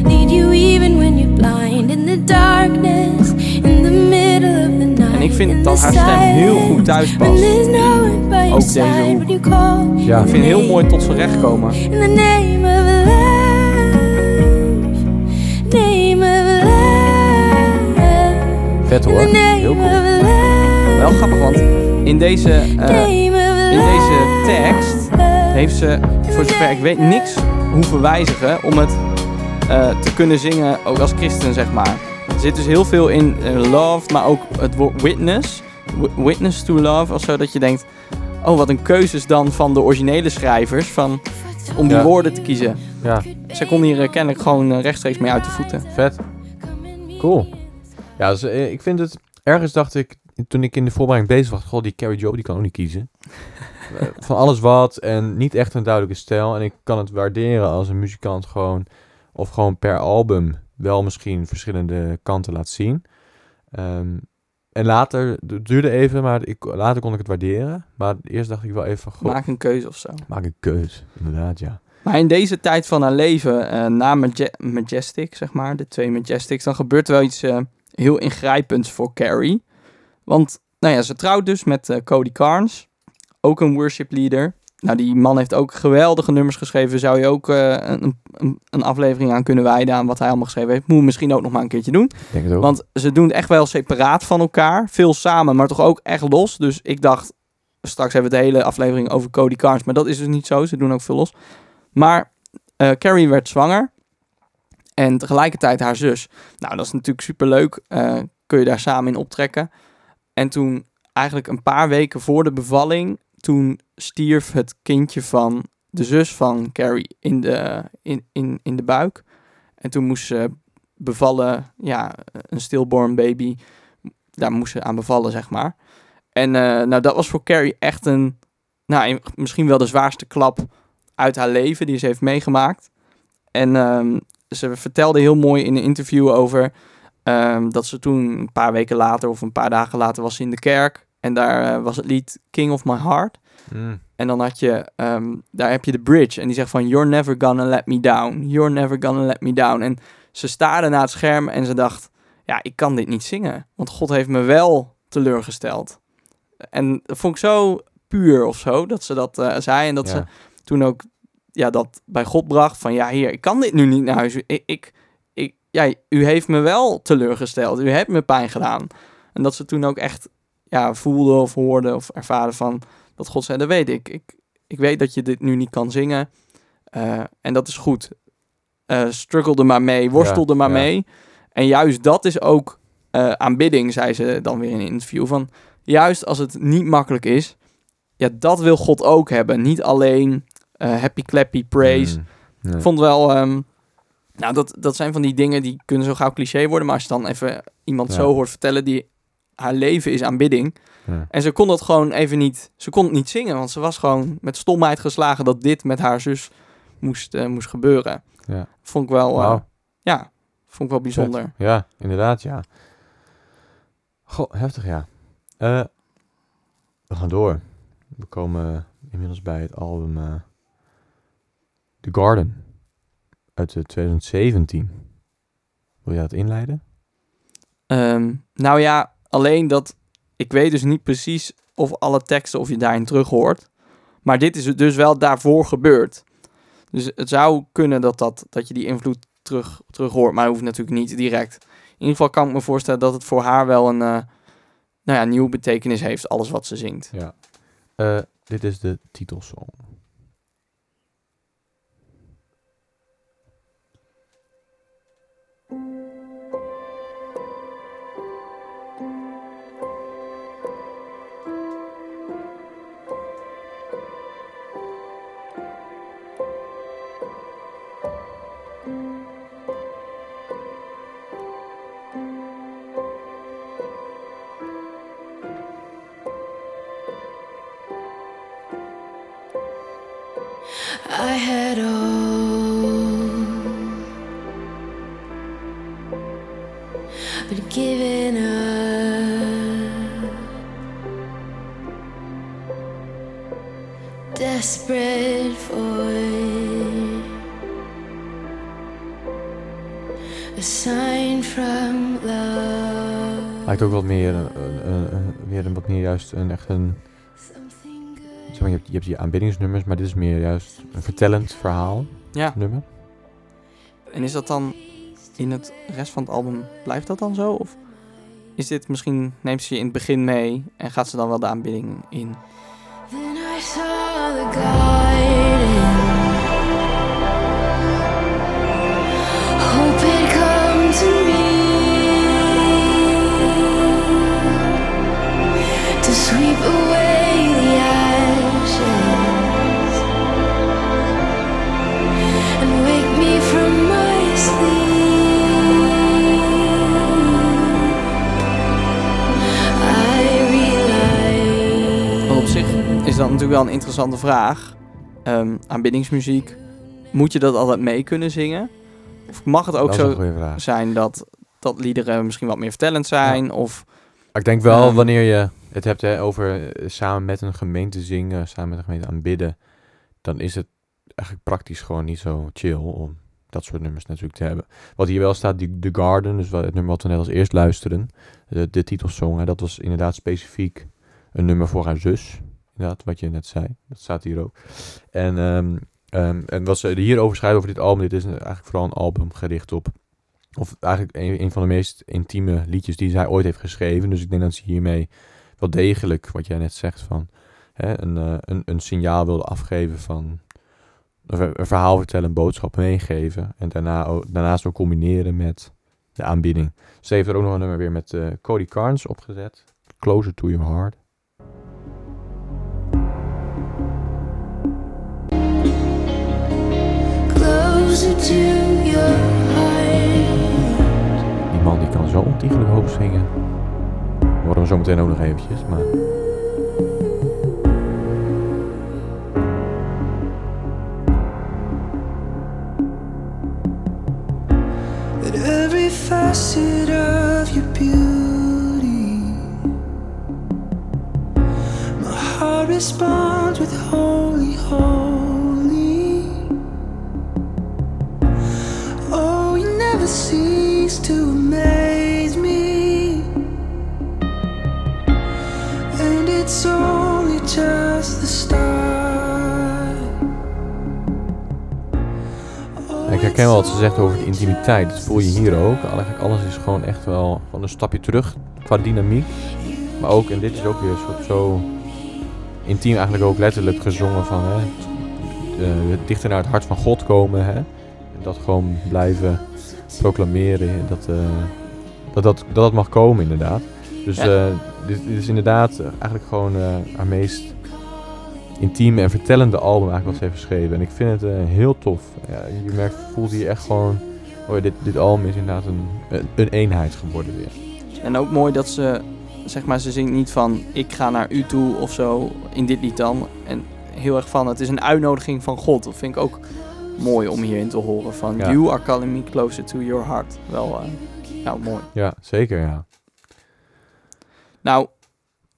lead you even when you're blind in the darkness, in the middle of the night? En ik vind in dat the haar stem heel goed thuis past. Ook deze side, hoek. would you call Ja. Ik vind het heel mooi tot zijn recht komen. in the name of love, Vet hoor. Heel cool. Wel grappig, want in deze, eh, in deze tekst heeft ze, voor zover ik weet, niks hoeven wijzigen om het eh, te kunnen zingen, ook als christen, zeg maar. Er zit dus heel veel in eh, love, maar ook het woord witness. Wi- Witness to love, of zo, dat je denkt... Oh, wat een keuzes dan van de originele schrijvers, van, om die Ja. woorden te kiezen. Ja, Zij kon hier kennelijk gewoon rechtstreeks mee uit de voeten. vet. Cool. Ja, dus, eh, ik vind het... Ergens dacht ik, toen ik in de voorbereiding bezig was... Goh, die Carrie Joe, die kan ook niet kiezen. Eh, Van alles wat en niet echt een duidelijke stijl. En ik kan het waarderen als een muzikant gewoon... Of gewoon per album wel misschien verschillende kanten laat zien. Ehm, en later, het duurde even, maar ik, later kon ik het waarderen. Maar eerst dacht ik wel even goh, Maak een keuze of zo. maak een keus. Inderdaad, ja. Maar in deze tijd van haar leven, eh, na Maje- Majestic, zeg maar, de twee Majestics, dan gebeurt er wel iets heel ingrijpends voor Carrie. Want, nou ja, ze trouwt dus met eh, Cody Carnes, ook een worship leader. Nou, die man heeft ook geweldige nummers geschreven. Zou je ook eh, een, een, een aflevering aan kunnen wijden aan wat hij allemaal geschreven heeft. Moet misschien ook nog maar een keertje doen. Denk het ook. Want ze doen echt wel separaat van elkaar. Veel samen, maar toch ook echt los. Dus ik dacht, straks hebben we de hele aflevering over Cody Carnes. Maar dat is dus niet zo. Ze doen ook veel los. Maar eh, Carrie werd zwanger. En tegelijkertijd haar zus. Nou, dat is natuurlijk superleuk. Eh kun je daar samen in optrekken. En toen, eigenlijk een paar weken voor de bevalling... toen stierf het kindje van de zus van Carrie in de, in, in, in de buik. En toen moest ze bevallen, ja, een stillborn baby. Daar moest ze aan bevallen, zeg maar. En eh, nou, dat was voor Carrie echt een, nou, misschien wel de zwaarste klap uit haar leven die ze heeft meegemaakt. En ehm, ze vertelde heel mooi in een interview over ehm, dat ze toen een paar weken later of een paar dagen later was in de kerk. En daar eh, was het lied King of My Heart. Mm. En dan had je, ehm, daar heb je de bridge. En die zegt van, you're never gonna let me down. You're never gonna let me down. En ze staarde naar het scherm en ze dacht, ja, ik kan dit niet zingen. Want God heeft me wel teleurgesteld. En dat vond ik zo puur of zo, dat ze dat eh, zei. En dat ze toen ook ja, dat bij God bracht van, ja, hier, ik kan dit nu niet naar huis. Ik, ik, ik, ja, u heeft me wel teleurgesteld. U hebt me pijn gedaan. En dat ze toen ook echt ja, voelde of hoorde of ervaren van, dat God zei, dat weet ik. Ik, ik weet dat je dit nu niet kan zingen. Eh, en dat is goed. Eh struggle er maar mee, worstel Ja, er maar ja. mee. En juist dat is ook eh, aanbidding, zei ze dan weer in een interview. Van juist als het niet makkelijk is, ja, dat wil God ook hebben. Niet alleen eh, happy clappy praise. Mm. Nee. Vond wel, ehm, nou, dat, dat zijn van die dingen die kunnen zo gauw cliché worden. Maar als je dan even iemand Ja. zo hoort vertellen die haar leven is aanbidding. Ja. En ze kon dat gewoon even niet, ze kon het niet zingen. Want ze was gewoon met stomheid geslagen dat dit met haar zus moest, eh, moest gebeuren. Ja. Vond ik wel, eh, ja, vond ik wel bijzonder. Ja, inderdaad, ja. Goh, heftig, ja. Eh, we gaan door. We komen inmiddels bij het album eh, The Garden uit eh, 2017. Wil jij dat inleiden? Ehm, nou ja, alleen dat ik weet dus niet precies of alle teksten of je daarin terug hoort. Maar dit is dus wel daarvoor gebeurd. Dus het zou kunnen dat, dat, dat je die invloed terug, terug hoort, maar dat hoeft natuurlijk niet direct. In ieder geval kan ik me voorstellen dat het voor haar wel een eh, nou ja, nieuwe betekenis heeft, alles wat ze zingt. Ja. Eh, dit is de titelsong. Lijkt ook wat meer, weer een wat meer juist een echt een... Zeg maar, je, hebt, je hebt je aanbiddingsnummers, maar dit is meer juist een vertellend verhaal Ja, nummer. en is dat dan in het rest van het album, blijft dat dan zo? Of is dit misschien, neemt ze je in het begin mee en gaat ze dan wel de aanbidding in? Then I saw the garden. Is dat natuurlijk wel een interessante vraag. Ehm, aanbiddingsmuziek, moet je dat altijd mee kunnen zingen? Of mag het ook zo zijn dat, dat liederen misschien wat meer vertellend zijn? Of ik denk wel, wanneer je het hebt hè, over eh, samen met een gemeente zingen, samen met een gemeente aanbidden, dan is het eigenlijk praktisch gewoon niet zo chill om dat soort nummers natuurlijk te hebben. Wat hier wel staat, die The Garden, dus het nummer wat we net als eerst luisteren, de, titelsong, hè, dat was inderdaad specifiek een nummer voor haar zus. Inderdaad, wat je net zei. Dat staat hier ook. En, ehm, ehm, en wat ze hierover schrijven over dit album, dit is eigenlijk vooral een album gericht op of eigenlijk een, een van de meest intieme liedjes die zij ooit heeft geschreven. Dus ik denk dat ze hiermee wel degelijk, wat jij net zegt, van hè, een, eh, een, een signaal wilde afgeven van een, ver- een verhaal vertellen, een boodschap meegeven. En daarna, daarnaast ook combineren met de aanbieding. Ze heeft er ook nog een nummer weer met eh, Cody Carnes opgezet. Closer to your heart. closer to your heart. zo ontiegelijk hoog zingen. Horen we zo meteen ook nog eventjes, maar... Facet of your beauty, my heart responds with holy, holy. Oh, you never cease to amaze Ik herken wel wat ze zegt over de intimiteit. Dat voel je hier ook. Eigenlijk alles is gewoon echt wel gewoon een stapje terug qua dynamiek. Maar ook, en dit is ook weer een soort zo intiem eigenlijk ook letterlijk gezongen van hè, eh, dichter naar het hart van God komen. Hè, en dat gewoon blijven proclameren. Dat, eh, dat, dat, dat dat mag komen inderdaad. Dus Ja. eh, dit, dit is inderdaad eigenlijk gewoon eh, haar meest intieme en vertellende album eigenlijk wat ze heeft geschreven. En ik vind het eh, heel tof. Ja, je merkt, voelt hier echt gewoon... Oh, dit, dit album is inderdaad een, een, een eenheid geworden weer. En ook mooi dat ze, zeg maar, ze zingt niet van ik ga naar u toe of zo in dit lied dan. En heel erg van het is een uitnodiging van God. Dat vind ik ook mooi om hierin te horen. Van Ja. you are calling me closer to your heart. Wel, eh, nou mooi. Ja, zeker ja. Nou,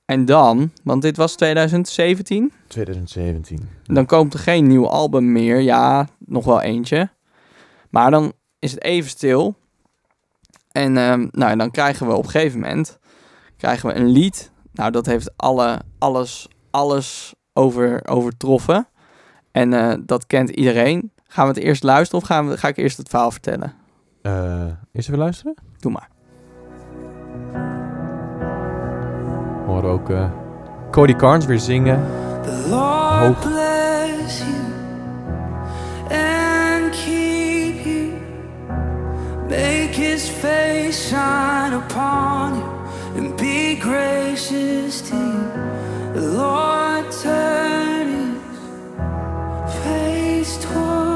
en dan, want dit was 2017. 2017. Dan komt er geen nieuw album meer. Ja, nog wel eentje. Maar dan is het even stil. En ehm, nou, dan krijgen we op een gegeven moment krijgen we een lied. Nou, dat heeft alle, alles, alles over, overtroffen. En eh, dat kent iedereen. Gaan we het eerst luisteren of gaan we, ga ik eerst het verhaal vertellen? Eh eerst even luisteren. Doe maar. We horen ook eh, Cody Carnes weer zingen. The Lord Hoog. bless you and keep you. Make his face shine upon you and be gracious to you. The Lord turn his face toward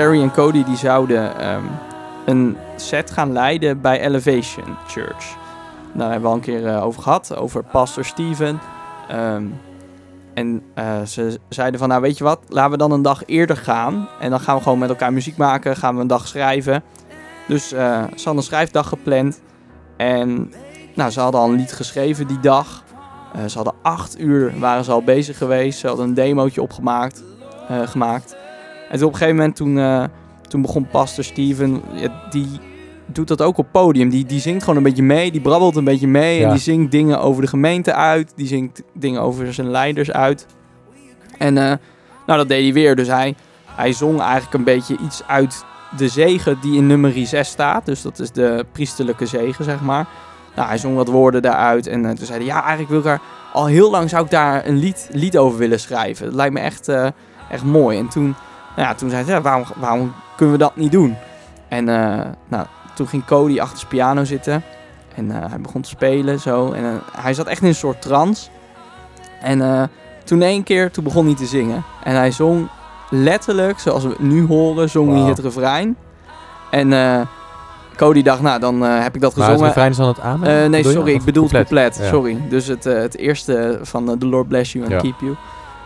Carrie en Cody die zouden ehm, een set gaan leiden bij Elevation Church. Daar hebben we al een keer eh, over gehad, over Pastor Steven. Ehm, en eh, ze zeiden van, nou weet je wat, laten we dan een dag eerder gaan. En dan gaan we gewoon met elkaar muziek maken, gaan we een dag schrijven. Dus eh, ze hadden een schrijfdag gepland. En nou, ze hadden al een lied geschreven die dag. Ze hadden acht uur, waren ze al bezig geweest. Ze hadden een demootje opgemaakt, gemaakt. En toen op een gegeven moment, toen, eh, toen begon Pastor Steven, ja, die doet dat ook op podium. Die, die zingt gewoon een beetje mee, die brabbelt een beetje mee. En die zingt dingen over de gemeente uit. Die zingt dingen over zijn leiders uit. En eh, nou, dat deed hij weer. Dus hij, hij zong eigenlijk een beetje iets uit de zegen die in nummer 6 staat. Dus dat is de priesterlijke zegen, zeg maar. Nou, hij zong wat woorden daaruit. En eh, toen zei hij, ja, eigenlijk wil ik daar... Al heel lang zou ik daar een lied, lied over willen schrijven. Dat lijkt me echt, echt mooi. En toen, nou ja, toen zei hij, ja, waarom, waarom kunnen we dat niet doen? En eh, nou, toen ging Cody achter zijn piano zitten. En eh, hij begon te spelen zo. En eh, hij zat echt in een soort trance. En toen één keer, toen begon hij te zingen. En hij zong letterlijk, zoals we het nu horen, zong hij het refrein. En Cody dacht, nou, dan heb ik dat Maar het gezongen. refrein is dan het? Eh, nee, sorry, ik bedoel het compleet. Ja. Sorry. Dus het, het eerste van The Lord Bless You and Ja. Keep You.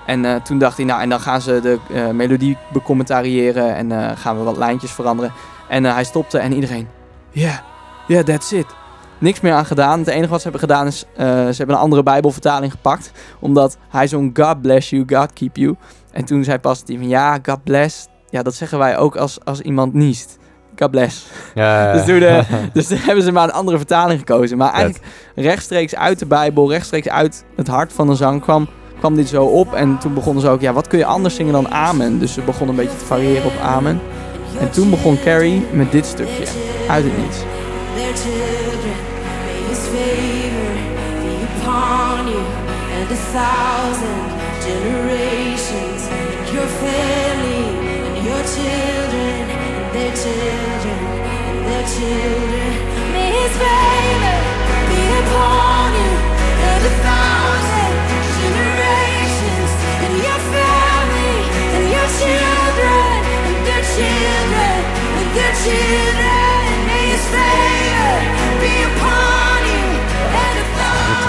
En eh, toen dacht hij, nou, en dan gaan ze de eh, melodie becommentariëren en eh, gaan we wat lijntjes veranderen. En hij stopte en iedereen, yeah, yeah, that's it. Niks meer aan gedaan. Het enige wat ze hebben gedaan is, ze hebben een andere bijbelvertaling gepakt. Omdat hij zong God bless you, God keep you. En toen zei pas die van, ja, God bless. Ja, dat zeggen wij ook als, als iemand niest. God bless. Ja, Dus toen, Dus toen hebben ze maar een andere vertaling gekozen. Maar eigenlijk rechtstreeks uit de Bijbel, rechtstreeks uit het hart van de zang kwam, kwam dit zo op. En toen begonnen ze ook, ja, wat kun je anders zingen dan Amen? Dus ze begonnen een beetje te variëren op Amen. En toen begon Carrie met dit stukje, uit het niets. children. Their children. May be upon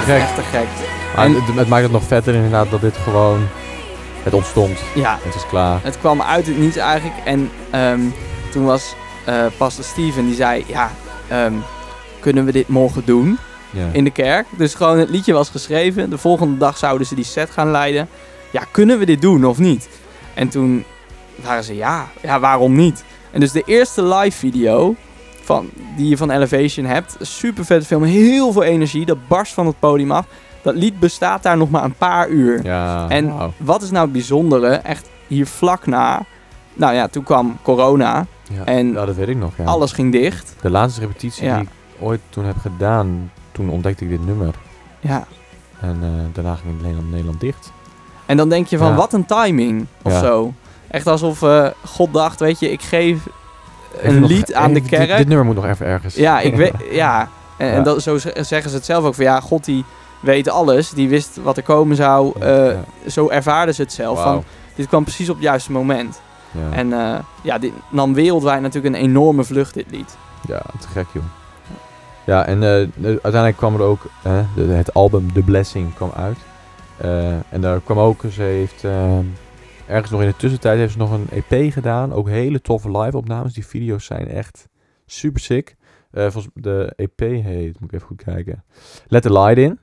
Gek. Echt te gek. Maar En- het, het maakt het nog vetter inderdaad dat dit gewoon... Het ontstond. Ja, Het is klaar. Het kwam uit het niets eigenlijk. En ehm, toen was eh pastor Steven die zei: Ja, ehm, kunnen we dit morgen doen Ja. in de kerk? Dus gewoon het liedje was geschreven. De volgende dag zouden ze die set gaan leiden. Ja, kunnen we dit doen of niet? En toen waren ze: Ja, ja waarom niet? En dus de eerste live video van, die je van Elevation hebt. Super vette film, heel veel energie. Dat barst van het podium af. Dat lied bestaat daar nog maar een paar uur. Ja, En wat is nou het bijzondere? Echt hier vlak na. Nou ja, toen kwam corona. Ja. en ja, dat weet ik nog, ja. Alles ging dicht. De laatste repetitie die ik ooit toen heb gedaan, toen ontdekte ik dit nummer. Ja. En eh, daarna ging Nederland, Nederland dicht. En dan denk je van, wat een timing. Of zo. Echt alsof eh, God dacht, weet je, ik geef Even een nog- lied aan de dit- kerk. Dit, nummer moet nog even ergens. Ja, ik weet, ja. En, dat, zo ze- zeggen ze het zelf ook van, ja, God die weet alles. Die wist wat er komen zou. Ja, Eh, ja. Zo ervaarden ze het zelf. Van, dit kwam precies op het juiste moment. Ja. En eh, ja, dit nam wereldwijd natuurlijk een enorme vlucht, dit lied. Ja, te gek joh. Ja, en de- uiteindelijk kwam er ook de- het album The Blessing kwam uit. En daar kwam ook, ze heeft eh, ergens nog in de tussentijd heeft ze nog een EP gedaan. Ook hele toffe live opnames. Die video's zijn echt super sick. Eh, volgens de EP heet, moet ik even goed kijken. Let the Light In.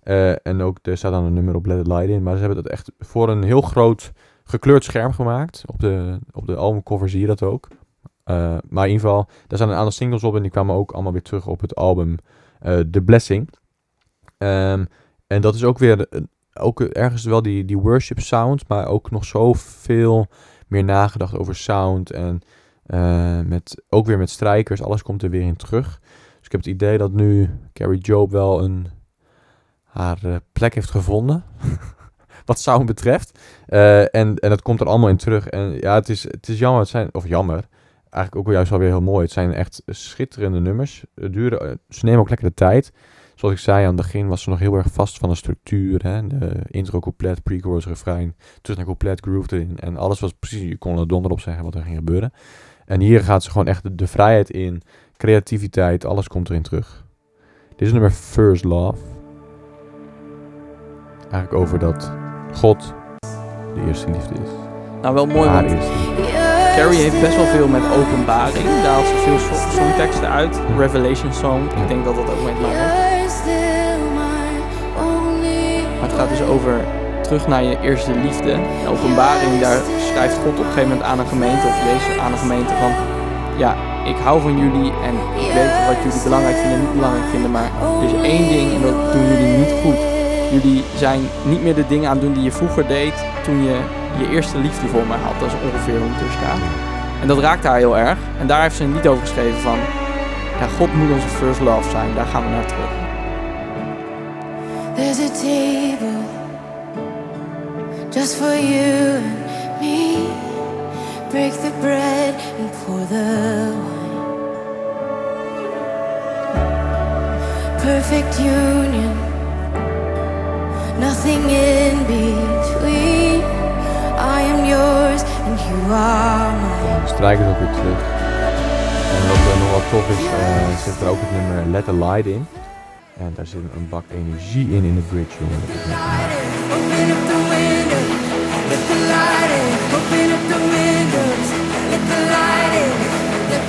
Eh, en ook, er staat dan een nummer op Let the Light In. Maar ze hebben dat echt voor een heel groot gekleurd scherm gemaakt. Op de, op de albumcover zie je dat ook. Eh, maar in ieder geval, daar staan een aantal singles op en die kwamen ook allemaal weer terug op het album The Blessing. Ehm, en dat is ook weer een- ook ergens wel die, die worship sound, maar ook nog zoveel meer nagedacht over sound en eh, met, ook weer met strijkers. Alles komt er weer in terug. Dus ik heb het idee dat nu Carrie Job wel een, haar eh, plek heeft gevonden. wat sound betreft. Eh, en, en dat komt er allemaal in terug. En ja, het is, het is jammer. Het zijn, of jammer eigenlijk ook juist wel weer heel mooi. Het zijn echt schitterende nummers. Het duren, ze nemen ook lekker de tijd. Zoals ik zei aan het begin was ze nog heel erg vast van de structuur. Hè? De intro couplet, pre-chorus, refrein, terug naar couplet, groove erin. En alles was precies, je kon er donder op zeggen wat er ging gebeuren. En hier gaat ze gewoon echt de, de vrijheid in, creativiteit, alles komt erin terug. Dit is nummer First Love. Eigenlijk over dat God de eerste liefde is. Nou, wel mooi, Haar want. Carrie heeft best wel veel met openbaring. Daar haalt ze veel so- songteksten uit. Revelation Song, ik denk dat dat ook mee langer. You're gaat dus over terug naar je eerste liefde. En openbaring, daar schrijft God op een gegeven moment aan een gemeente, of Jezus aan een gemeente van... Ja, ik hou van jullie en ik weet wat jullie belangrijk vinden en niet belangrijk vinden, maar er is één ding en dat doen jullie niet goed. Jullie zijn niet meer de dingen aan het doen die je vroeger deed toen je je eerste liefde voor mij had. Dat is ongeveer hoe het staat. En dat raakt haar heel erg. En daar heeft ze een lied over geschreven van... Ja, God moet onze first love zijn. Daar gaan we naar terug. There's a table just for you and me. Break the bread and pour the wine. Perfect union, nothing in between. I am yours and you are mine. De strijkers ook weer terug. En wat eh, nog wel tof is, eh, zit er ook het nummer Let the Light in. En daar zit een bak energie in in de bridge, jongen.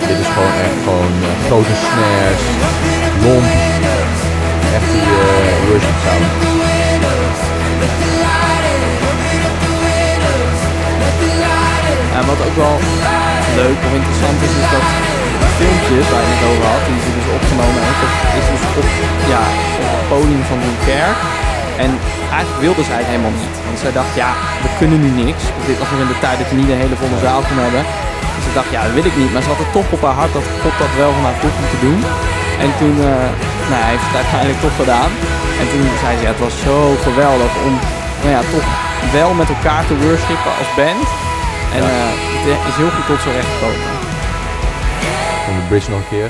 Dit is gewoon echt gewoon eh, grote snares, lomp, echt die worship sound. En wat ook wel leuk of interessant is, is dat filmpjes waar je het over had, die ze dus opgenomen heeft, dat is dus op, ja, op het podium van hun kerk. En eigenlijk wilde zij het helemaal niet. Want zij dacht, ja, we kunnen nu niks. Dit was nog in de tijd dat je niet een hele volle zaal kon hebben. Dus ze dacht, ja, dat wil ik niet. Maar ze had het toch op haar hart dat God dat wel van haar vroeg om te doen. En toen, eh, nou, hij heeft het uiteindelijk toch gedaan. En toen zei ze, ja, het was zo geweldig om, nou ja, toch wel met elkaar te worshipen als band. En eh, het is heel goed tot zijn recht gekomen. Van de bridge nog een keer.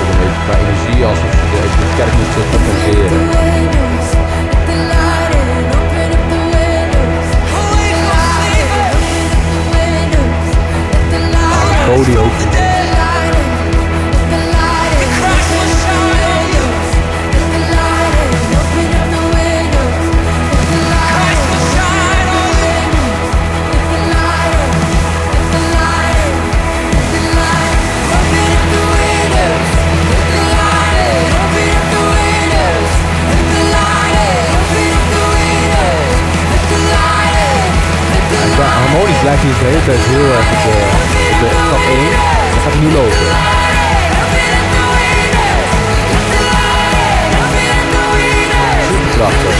Ook een beetje qua energie, alsof je de, de kerk moet compenseren. Cody ook. Harmonisch blijft hij de hele tijd heel erg op de, op de stap 1. Dan gaat hij nu lopen. Super krachtig.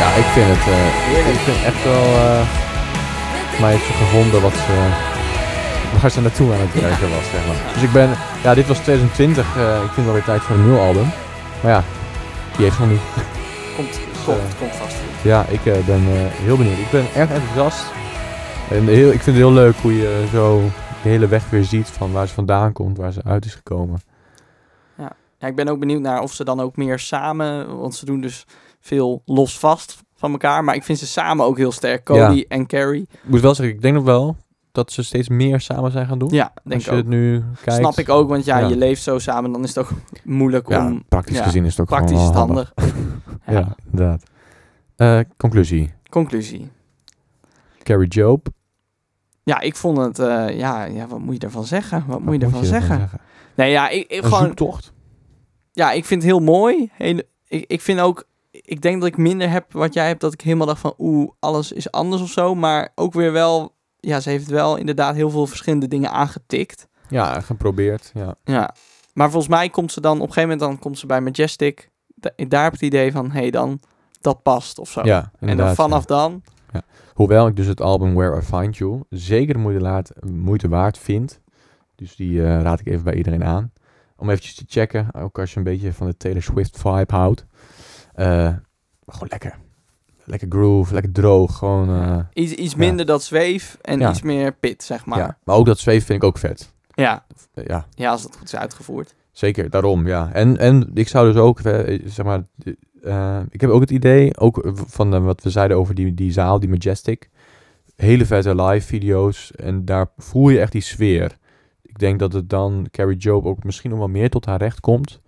Ja, ik vind het, eh, ik vind echt wel, eh voor mij heeft ze gevonden wat ze, waar ze naartoe aan het werken was, zeg maar. Dus ik ben, ja, dit was 2020, eh, ik vind het wel weer tijd voor een nieuw album. Maar ja, die heeft nog niet. Komt, komt, komt vast. Ja, ik eh, ben eh, heel benieuwd. Ik ben erg enthousiast. En heel, ik vind het heel leuk hoe je zo de hele weg weer ziet van waar ze vandaan komt, waar ze uit is gekomen. Ja, ik ben ook benieuwd naar of ze dan ook meer samen, want ze doen dus veel los vast van elkaar. Maar ik vind ze samen ook heel sterk, Cody en Carrie. Ik moet wel zeggen, ik denk nog wel dat ze steeds meer samen zijn gaan doen. Ja, denk Als ik je ook. het nu kijkt. Snap ik ook, want ja, Ja. je leeft zo samen, dan is het ook moeilijk Ja, om... praktisch ja, gezien is het ook Praktisch is gewoon het wel handig. ja. Ja, inderdaad. Eh, conclusie. Conclusie. Carrie Job. Ja, ik vond het... eh, ja, ja, wat moet je ervan zeggen? Wat moet je Wat ervan zeggen? Nee, ja, ik, ik Een gewoon... zoektocht. Ja, ik vind het heel mooi. Hele, ik, ik vind ook... Ik denk dat ik minder heb wat jij hebt, dat ik helemaal dacht van... Oeh, alles is anders of zo. Maar ook weer wel... Ja, ze heeft wel inderdaad heel veel verschillende dingen aangetikt. Ja, geprobeerd. Ja. Ja. Maar volgens mij komt ze dan... Op een gegeven moment dan komt ze bij Majestic. Da- daar heb ik het idee van... Hé, hey, dan... Dat past of zo. Ja, en dan vanaf ja. dan... Hoewel ik dus het album Where I Find You zeker moeite, laat, moeite waard vind. Dus die eh, raad ik even bij iedereen aan. Om eventjes te checken. Ook als je een beetje van de Taylor Swift vibe houdt. Eh, gewoon lekker. Lekker groove, lekker droog. Gewoon, eh, Iets, iets Ja. minder dat zweef en Ja. iets meer pit, zeg maar. ja. Maar ook dat zweef vind ik ook vet. Ja. Eh, ja, ja, als dat goed is uitgevoerd. Zeker, daarom, ja. En, en ik zou dus ook, eh, zeg maar, ik heb ook het idee, ook van wat we zeiden over die, die zaal, die Majestic. Hele vette live video's en daar voel je echt die sfeer. Ik denk dat het dan Carrie Job ook misschien nog wel meer tot haar recht komt.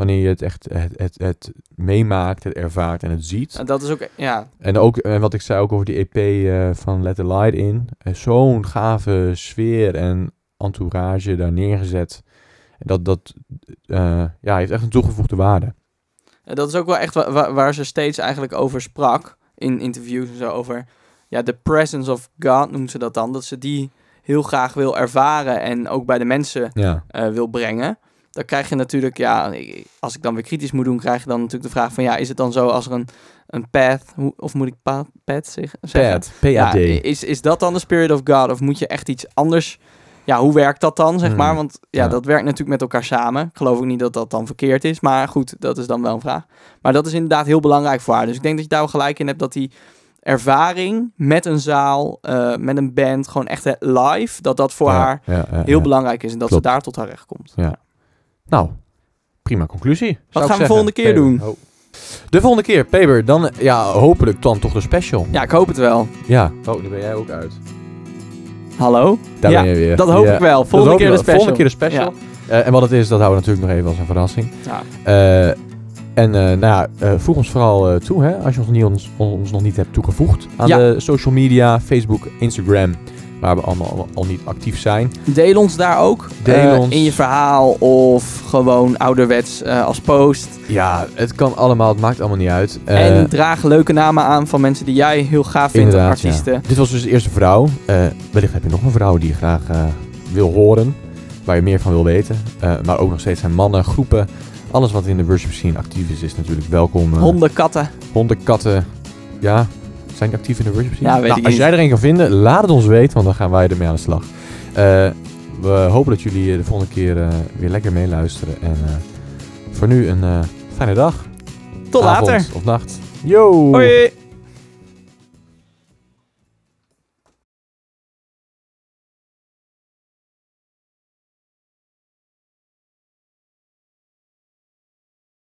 Wanneer je het echt het, het, het meemaakt, het ervaart en het ziet. En dat is ook, ja, En ook en wat ik zei ook over die EP eh, van Let the Light In. Eh, Zo'n gave sfeer en entourage daar neergezet. Dat, dat eh, ja, heeft echt een toegevoegde waarde. En dat is ook wel echt wa- wa- waar ze steeds eigenlijk over sprak in interviews en zo over ja, de presence of God noemt ze dat dan. Dat ze die heel graag wil ervaren en ook bij de mensen Ja, wil brengen. Dan krijg je natuurlijk, ja, ik- als ik dan weer kritisch moet doen, krijg je dan natuurlijk de vraag van ja, is het dan zo als er een, een path, hoe- of moet ik pa, path zeg- zeggen? PAD. PAD. Ja, is, is dat dan de Spirit of God? Of moet je echt iets anders... Ja, hoe werkt dat dan, zeg Hmm, maar? Want ja, ja. dat werkt natuurlijk met elkaar samen. Ik geloof ook niet dat dat dan verkeerd is. Maar goed, dat is dan wel een vraag. Maar dat is inderdaad heel belangrijk voor haar. Dus ik denk dat je daar wel gelijk in hebt dat die ervaring met een zaal, eh, met een band, gewoon echt live, dat dat voor Ja, haar ja, ja, heel ja. belangrijk is. En dat Klopt. ze daar tot haar recht komt. Nou, prima conclusie. ik gaan we zeggen. volgende keer doen? Oh. De volgende keer, Peber, dan ja, hopelijk dan toch de special. Ja, ik hoop het wel. Ja, oh, nu ben jij ook uit. Hallo? Daar ja, ben je weer. dat hoop Ja. ik wel. Volgende keer de wel. special. Volgende keer de special. Eh, en wat het is, dat houden we natuurlijk nog even als een verrassing. Ja. Eh, en eh, nou ja, eh, voeg ons vooral toe, hè, als je ons, niet, ons, ons nog niet hebt toegevoegd aan Ja. de social media, Facebook, Instagram, waar we allemaal al, al niet actief zijn. Deel ons daar ook. Deel eh, ons. In je verhaal of gewoon ouderwets eh, als post. Ja, het kan allemaal, het maakt allemaal niet uit. Eh, en draag leuke namen aan van mensen die jij heel gaaf vindt, ja. artiesten. Dit was dus de eerste vrouw. Eh, wellicht heb je nog een vrouw die je graag eh, wil horen, waar je meer van wil weten. Eh, maar ook nog steeds zijn mannen, groepen. Alles wat in de worship scene actief is, is natuurlijk welkom. eh, Honden, katten. honden, katten. Ja, Zijn die actief in de worship scene? Ja, weet Nou, ik als jij er een kan vinden, laat het ons weten, want dan gaan wij ermee aan de slag. Eh, we hopen dat jullie eh, de volgende keer eh, weer lekker meeluisteren. En voor nu een fijne dag. Tot avond later. Of nacht. Yo! Hoi.